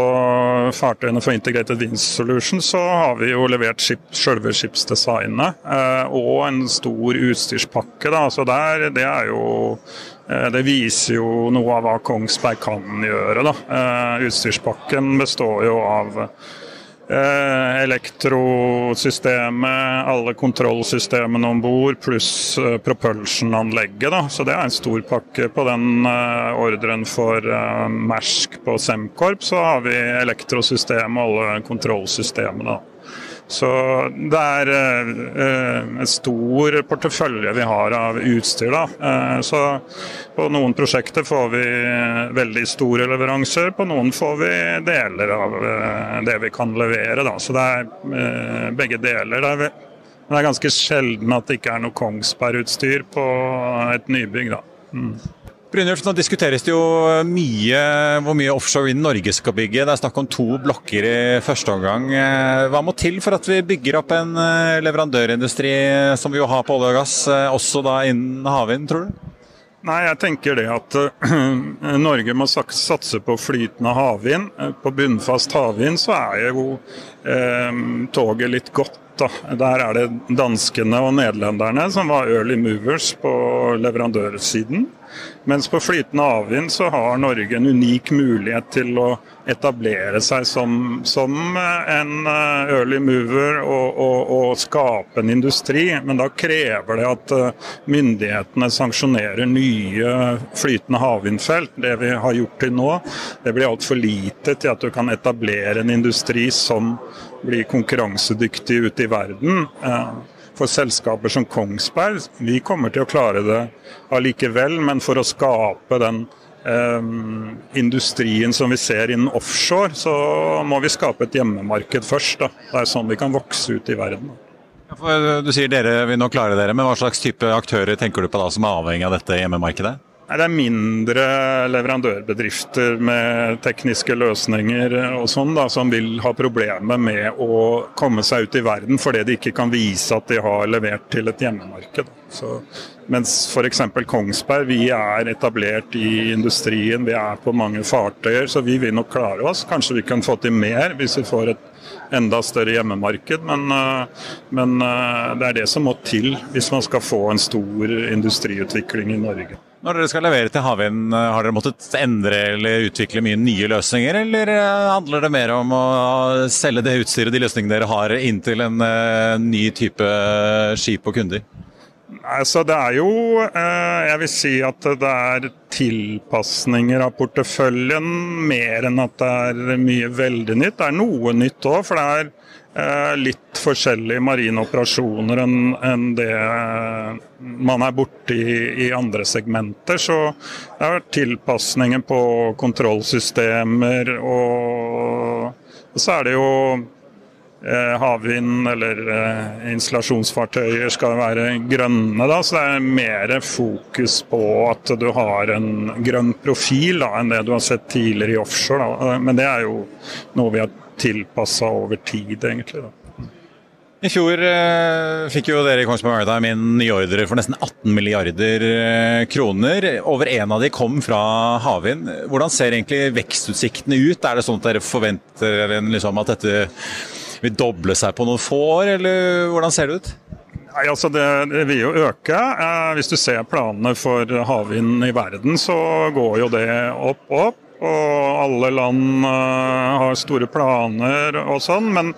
fartøyene for Integrated Wind Solution, så har vi jo levert skip, selve skipsdesignet eh, og en stor utstyrspakke. da, så der, Det er jo Eh, det viser jo noe av hva Kongsberg kan gjøre. Da. Eh, utstyrspakken består jo av elektrosystemet, alle kontrollsystemene om bord, pluss propulsion-anlegget. Så det er en stor pakke. På den ordren for Mersk på Semkorp så har vi elektrosystemet og alle kontrollsystemene. Da. Så det er eh, en stor portefølje vi har av utstyr. Da. Eh, så på noen prosjekter får vi veldig store leveranser, på noen får vi deler av eh, det vi kan levere. Da. Så det er begge deler. Det er, det er ganske sjelden at det ikke er noe Kongsberg-utstyr på et nybygg. Da. Mm. Brynjulf, nå diskuteres det jo mye hvor mye offshore wind Norge skal bygge. Det er snakk om to blokker i første omgang. Eh, hva må til for at vi bygger opp en eh, leverandørindustri som vi jo har på olje og gass, eh, også da innen havvind, tror du? Nei, jeg tenker det at Norge må satse på flytende havvind. På bunnfast havvind så er jo eh, toget litt godt. Der er det danskene og nederlenderne som var early movers på leverandørsiden. Mens på flytende havvind så har Norge en unik mulighet til å etablere seg som, som en eh, early mover og, og, og, skape en industri. Men da krever det at eh, myndighetene sanksjonerer nye flytende havvindfelt. Det vi har gjort til nå, det blir altfor lite til at du kan etablere en industri som blir konkurransedyktig ute i verden. Eh, for selskaper som Kongsberg, vi kommer til å klare det allikevel, men for å skape den eh, industrien som vi ser innen offshore, så må vi skape et hjemmemarked først. Da. Det er sånn vi kan vokse ut i verden. Ja, du sier dere vil nå klare dere, men hva slags type aktører tenker du på da som er avhengig av dette hjemmemarkedet? Det er mindre leverandørbedrifter med tekniske løsninger og sånn da, som vil ha problemer med å komme seg ut i verden fordi de ikke kan vise at de har levert til et hjemmemarked. Så, mens f.eks. Kongsberg, vi er etablert i industrien, vi er på mange fartøyer, så vi vil nok klare oss. Kanskje vi kan få til mer hvis vi får et enda større hjemmemarked, men, eh, men eh, det er det som må til hvis man skal få en stor industriutvikling i Norge. Når dere skal levere til havvind, eh, har dere måttet endre eller utvikle mye nye løsninger, eller eh, handler det mer om å selge det utstyret, de løsningene dere har, inn til en ny type skip og kunder? Altså, det er jo Jeg vil si at det er tilpasninger av porteføljen mer enn at det er mye veldig nytt. Det er noe nytt òg, for det er Eh, litt forskjellige marine operasjoner enn en det eh, man er borti i, andre segmenter. Så det har vært tilpasninger på kontrollsystemer, og, så er det jo eh, havvind eller eh, installasjonsfartøyer skal være grønne. Da, så det er mer fokus på at du har en grønn profil da, enn det du har sett tidligere i offshore. Da. Men det er jo noe vi har tilpassa over tid, egentlig. da. I fjor eh, fikk jo dere i Kongsberg Maritime inn nye ordre for nesten 18 milliarder eh, kroner. Over en av de kom fra havvind. Hvordan ser egentlig vekstutsiktene ut? Er det sånn at dere forventer liksom, at dette vil doble seg på noen få år, eller hvordan ser det ut? Nei, altså det, det, vil jo øke. Eh, hvis du ser planene for havvind i verden, så går jo det opp opp. Og alle land uh, har store planer og sånn, men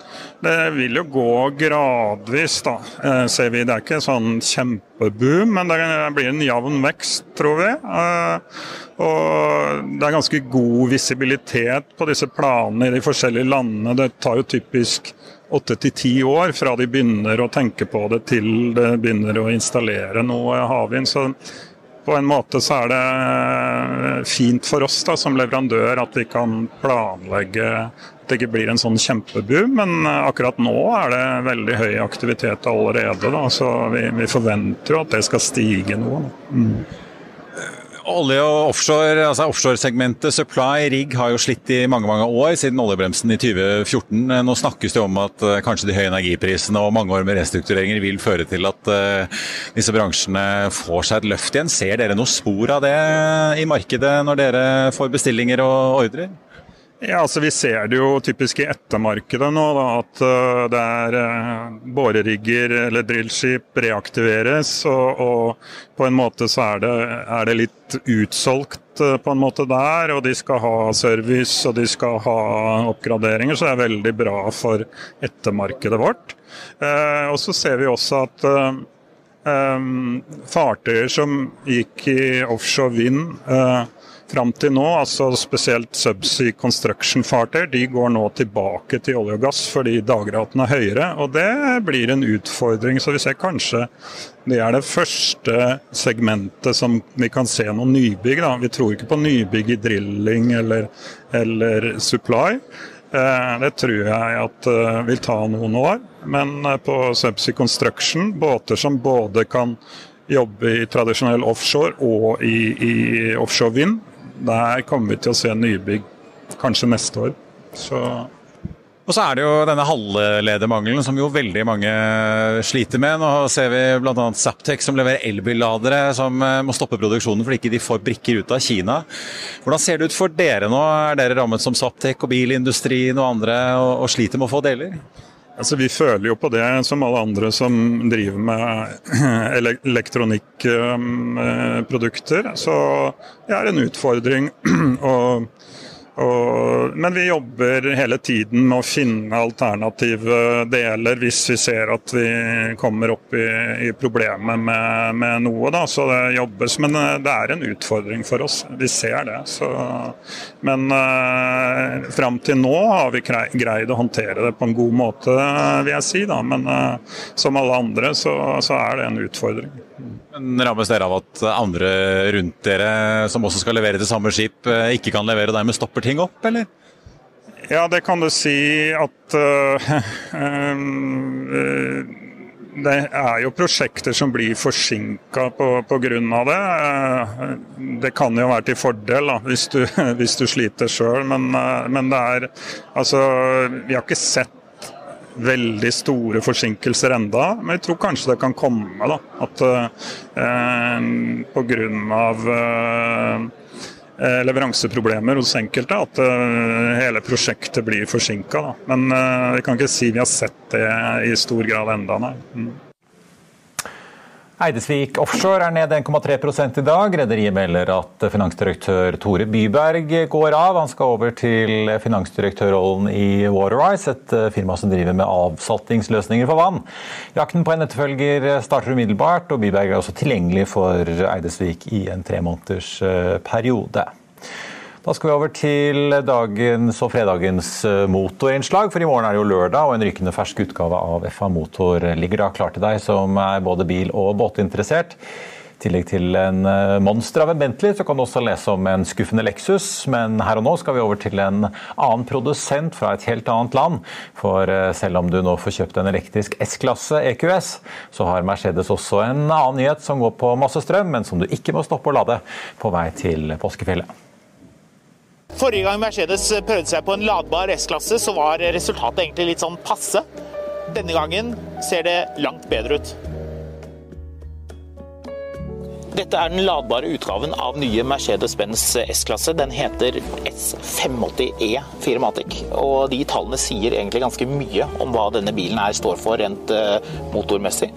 det vil jo gå gradvis, da, uh, ser vi. Det er ikke sånn kjempeboom, men det blir en jevn vekst, tror vi. Uh, og det er ganske god visibilitet på disse planene i de forskjellige landene. Det tar jo typisk åtte til ti år fra de begynner å tenke på det til de begynner å installere noe havvind. På en måte så er det eh, fint for oss da, som leverandør at vi kan planlegge at det ikke blir en sånn kjempeboom. Men eh, akkurat nå er det veldig høy aktivitet allerede. Da, så vi, vi forventer jo at det skal stige noe. Mm. Olje og offshore, altså offshoresegmentet Supply Rig har jo slitt i mange mange år, siden oljebremsen i 2014. Nå snakkes det om at uh, kanskje de høye energiprisene og mange år med restruktureringer vil føre til at uh, disse bransjene får seg et løft igjen. Ser dere noe spor av det i markedet når dere får bestillinger og ordrer? Ja, altså Vi ser det jo typisk i ettermarkedet nå, da, at uh, det er uh, borerigger eller drillskip reaktiveres. Og, og, på en måte så er det, er det litt utsolgt uh, på en måte der. Og de skal ha service og de skal ha oppgraderinger, så det er veldig bra for ettermarkedet vårt. og så ser vi også at eh, fartøyer som gikk i offshore vind fram til nå, altså spesielt subsea construction-fartøyer, de går nå tilbake til olje og gass fordi dagraten er høyere. og Det blir en utfordring. Så vi ser kanskje det er det første segmentet som vi kan se noen nybygg. Da. Vi tror ikke på nybygg i drilling eller, eller supply. Eh, det tror jeg at uh, vil ta noen år. Men uh, på subsea construction, båter som både kan jobbe i tradisjonell offshore og i, i offshore vind, der kommer vi til å se nybygg kanskje neste år. Så og så er det jo denne halvledermangelen som jo veldig mange sliter med. Nå ser vi bl.a. Zaptec som leverer elbilladere som eh, må stoppe produksjonen fordi ikke de får brikker ut av Kina. Hvordan ser det ut for dere nå? Er dere rammet som Zaptec og bilindustrien og andre og, og sliter med å få deler? Altså, vi føler jo på det som alle andre som driver med elektronikkprodukter. Så det er en utfordring. Og Og, men vi jobber hele tiden med å finne alternative deler hvis vi ser at vi kommer opp i, i problemer med, med, noe. Da. Så det jobbes. Men eh, det er en utfordring for oss. Vi ser det. Så, men uh, fram til nå har vi greid å håndtere det på en god måte, vil jeg si. Da. Men uh, som alle andre så, så er det en utfordring. Men Rammes dere av at andre rundt dere, som også skal levere til samme skip, eh, ikke kan levere og dermed stopper ting opp, eller? Ja, det kan du si at uh, uh, Det er jo prosjekter som blir forsinka pga. det. Uh, det kan jo være til fordel da, hvis, du, hvis du sliter sjøl, men, men, det er Altså, vi har ikke sett veldig store forsinkelser enda, men jeg tror kanskje det kan komme. da, At eh, pga. Eh, leveranseproblemer hos enkelte, at eh, hele prosjektet blir forsinka. Men eh, vi kan ikke si vi har sett det i stor grad enda, nei. Mm. Eidesvik Offshore er ned 1,3 i dag. Rederiet melder at finansdirektør Tore Byberg går av. Han skal over til finansdirektørrollen i Waterrise, et firma som driver med avsaltingsløsninger for vann. Jakten på en etterfølger starter umiddelbart, og Byberg er også tilgjengelig for Eidesvik i en tremåneders måneders periode. Da skal vi over til dagens og fredagens eh, motorinnslag. For i morgen er det jo lørdag, og en rykende fersk utgave av FA Motor ligger da klar til deg som er både bil- og båtinteressert. I tillegg til en eh, monster av en Bentley, så kan du også lese om en skuffende Lexus. Men her og nå skal vi over til en annen produsent fra et helt annet land. For eh, selv om du nå får kjøpt en elektrisk S-klasse EQS, så har Mercedes også en annen nyhet som går på masse strøm, men som du ikke må stoppe å lade på vei til påskefjellet. Forrige gang Mercedes prøvde seg på en ladbar S-klasse, så var resultatet egentlig litt sånn passe. Denne gangen ser det langt bedre ut. Dette er den ladbare utgaven av nye Mercedes-Benz S-klasse. Den heter S580E 4matic, og de tallene sier egentlig ganske mye om hva denne bilen her står for rent eh, motormessig.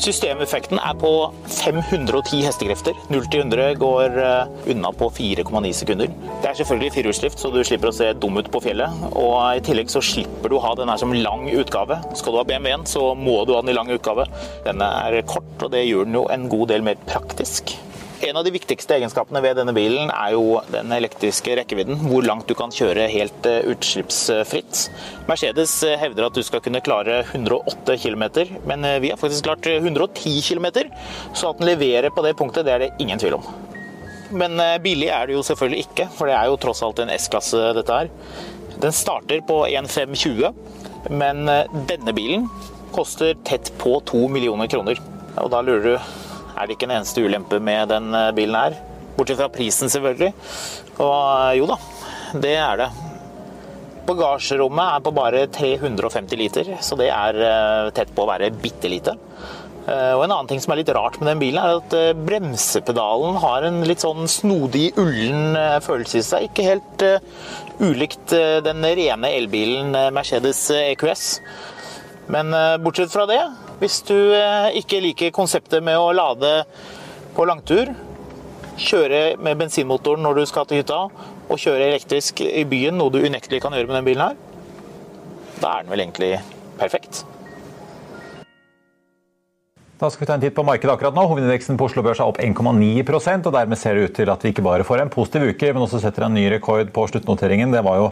Systemeffekten er på 510 hestekrefter. 0 til 100 går eh, unna på 4,9 sekunder. Det er selvfølgelig firehjulsdrift, så du slipper å se dum ut på fjellet. Og i tillegg så slipper du å ha den her som lang utgave. Skal du ha BMW-en, så må du ha den i lang utgave. Denne er kort, og det gjør den jo en god del mer praktisk. En av de viktigste egenskapene ved denne bilen er jo den elektriske rekkevidden. Hvor langt du kan kjøre helt eh, utslippsfritt. Mercedes eh, hevder at du skal kunne klare 108 km, men eh, vi har faktisk klart 110 km. Så at den leverer på det punktet, det er det ingen tvil om. Men billig er det jo selvfølgelig ikke, for det er jo tross alt en S-klasse dette her. Den starter på 1520, men denne bilen koster tett på 2 millioner kroner. Og da lurer du er det ikke en eneste ulempe med den eh, bilen her. Bortsett fra prisen, selvfølgelig. Og eh, jo da, det er det. Bagasjerommet er på bare 350 liter, så det er eh, tett på å være bitte lite. Og En annen ting som er litt rart med den bilen, er at bremsepedalen har en litt sånn snodig, ullen følelse i seg. Ikke helt ulikt den rene elbilen Mercedes EQS. Men bortsett fra det, hvis du eh, ikke liker konseptet med å lade på langtur, kjøre med bensinmotoren når du skal til hytta, og kjøre elektrisk i byen, noe du unektelig kan gjøre med denne bilen her, da er den vel egentlig perfekt. Da skal vi ta en titt på markedet akkurat nå. Hovedindeksen på Oslo Børs er opp 1,9% og dermed ser det ut til at vi ikke bare får en positiv uke, men også setter en ny rekord på sluttnoteringen. Det var jo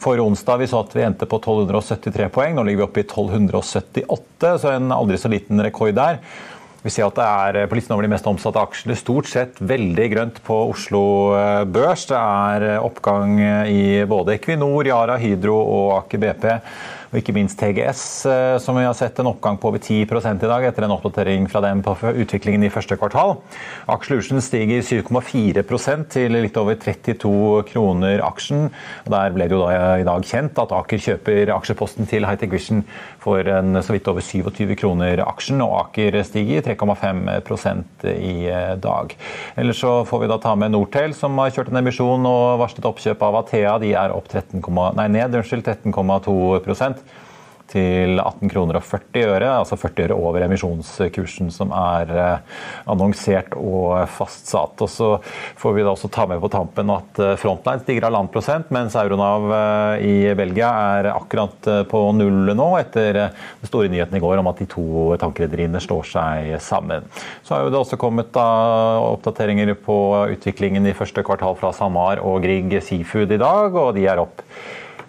forrige onsdag vi så at vi endte på 1273 poeng. Nå ligger vi oppe i 1278, så en aldri så liten rekord der. Vi ser at det er på listen over de mest omsatte aksjene stort sett veldig grønt på Oslo Børs. Det er oppgang i både Equinor, Yara, Hydro og Aker BP og ikke minst TGS, eh, som vi har sett en oppgang på over 10 i dag etter en oppdatering fra dem på utviklingen i første kvartal. Aksjelution stiger 7,4% til litt over 32 kroner aksjen. Der ble det jo da i dag kjent at Aker kjøper aksjeposten til Hightech Vision for en så vidt over 27 kroner aksjen, og Aker stiger 3,5% i eh, dag. Ellers så får vi da ta med Nortel, som har kjørt en emisjon og varslet oppkjøp av Athea. De er opp 13, nei, ned 13,2 til 18 kroner og 40 øre, altså 40 øre over emisjonskursen som er eh, annonsert og fastsatt. Og så får vi da også ta med på tampen at eh, Frontline stiger halvannen prosent, mens Euronav eh, i Belgia er akkurat på null nå, etter den store nyheten i går om at de to tankrederiene slår seg sammen. Så har jo det også kommet da oppdateringer på utviklingen i første kvartal fra SalMar og Grieg Seafood i dag, og de er opp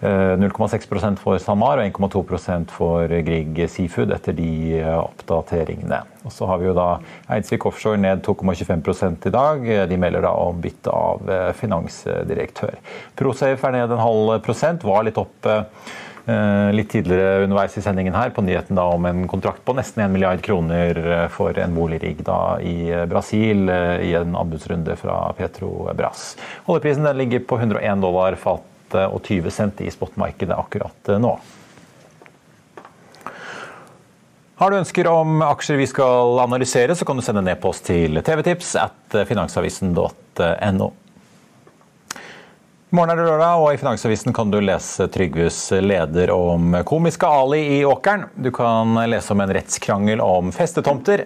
0,6 eh, for SalMar og 1,2% for Grieg Seafood etter de eh, oppdateringene. Og så har vi jo da Eidsvik Offshore ned 2,25 i dag. De melder da om bytte av eh, finansdirektør. Prosafe er ned en halv prosent, var litt opp litt tidligere underveis i sendingen her på nyheten da om en kontrakt på nesten 1 milliard kroner for en boligrigg da i Brasil i en anbudsrunde fra Petrobras. Oljeprisen ligger på 101 dollar fat og 20 cent i spotmarkedet akkurat eh, nå. Har du ønsker om aksjer vi skal analysere, så kan du sende en e-post til tvtips at finansavisen.no. Morgen er det lørdag, og i Finansavisen kan du lese Trygves leder om komiske Ali i åkeren. Du kan lese om en rettskrangel om festetomter.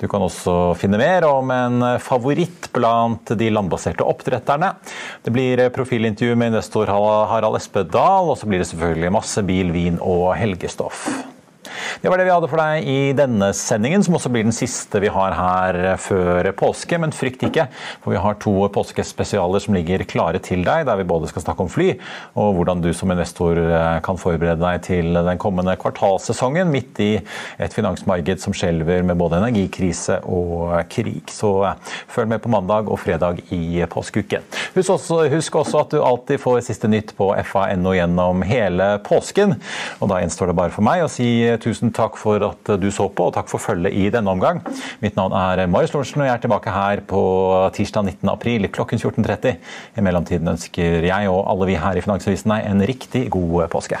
Du kan også finne mer om en favoritt blant de landbaserte oppdretterne. Det blir profilintervju med investor Harald Espedal, og så blir det selvfølgelig masse bil, vin og helgestoff. Det var det vi hadde for deg i denne sendingen, som også blir den siste vi har her før påske. Men frykt ikke, for vi har to påskespesialer som ligger klare til deg, der vi både skal snakke om fly, og hvordan du som investor eh, kan forberede deg til den kommende kvartalssesongen, midt i et finansmarked som skjelver med både energikrise og krig. Så eh, følg med på mandag og fredag i påskeuken. Husk også, husk også at du alltid får siste nytt på fa.no gjennom hele påsken. Og da gjenstår det bare for meg å si tusen takk for at du så på, og takk for følget i denne omgang. Mitt navn er Marius Lorentzen, og jeg er tilbake her på tirsdag 19. april klokken 14.30. I mellomtiden ønsker jeg og alle vi her i Finansavisen deg en riktig god påske.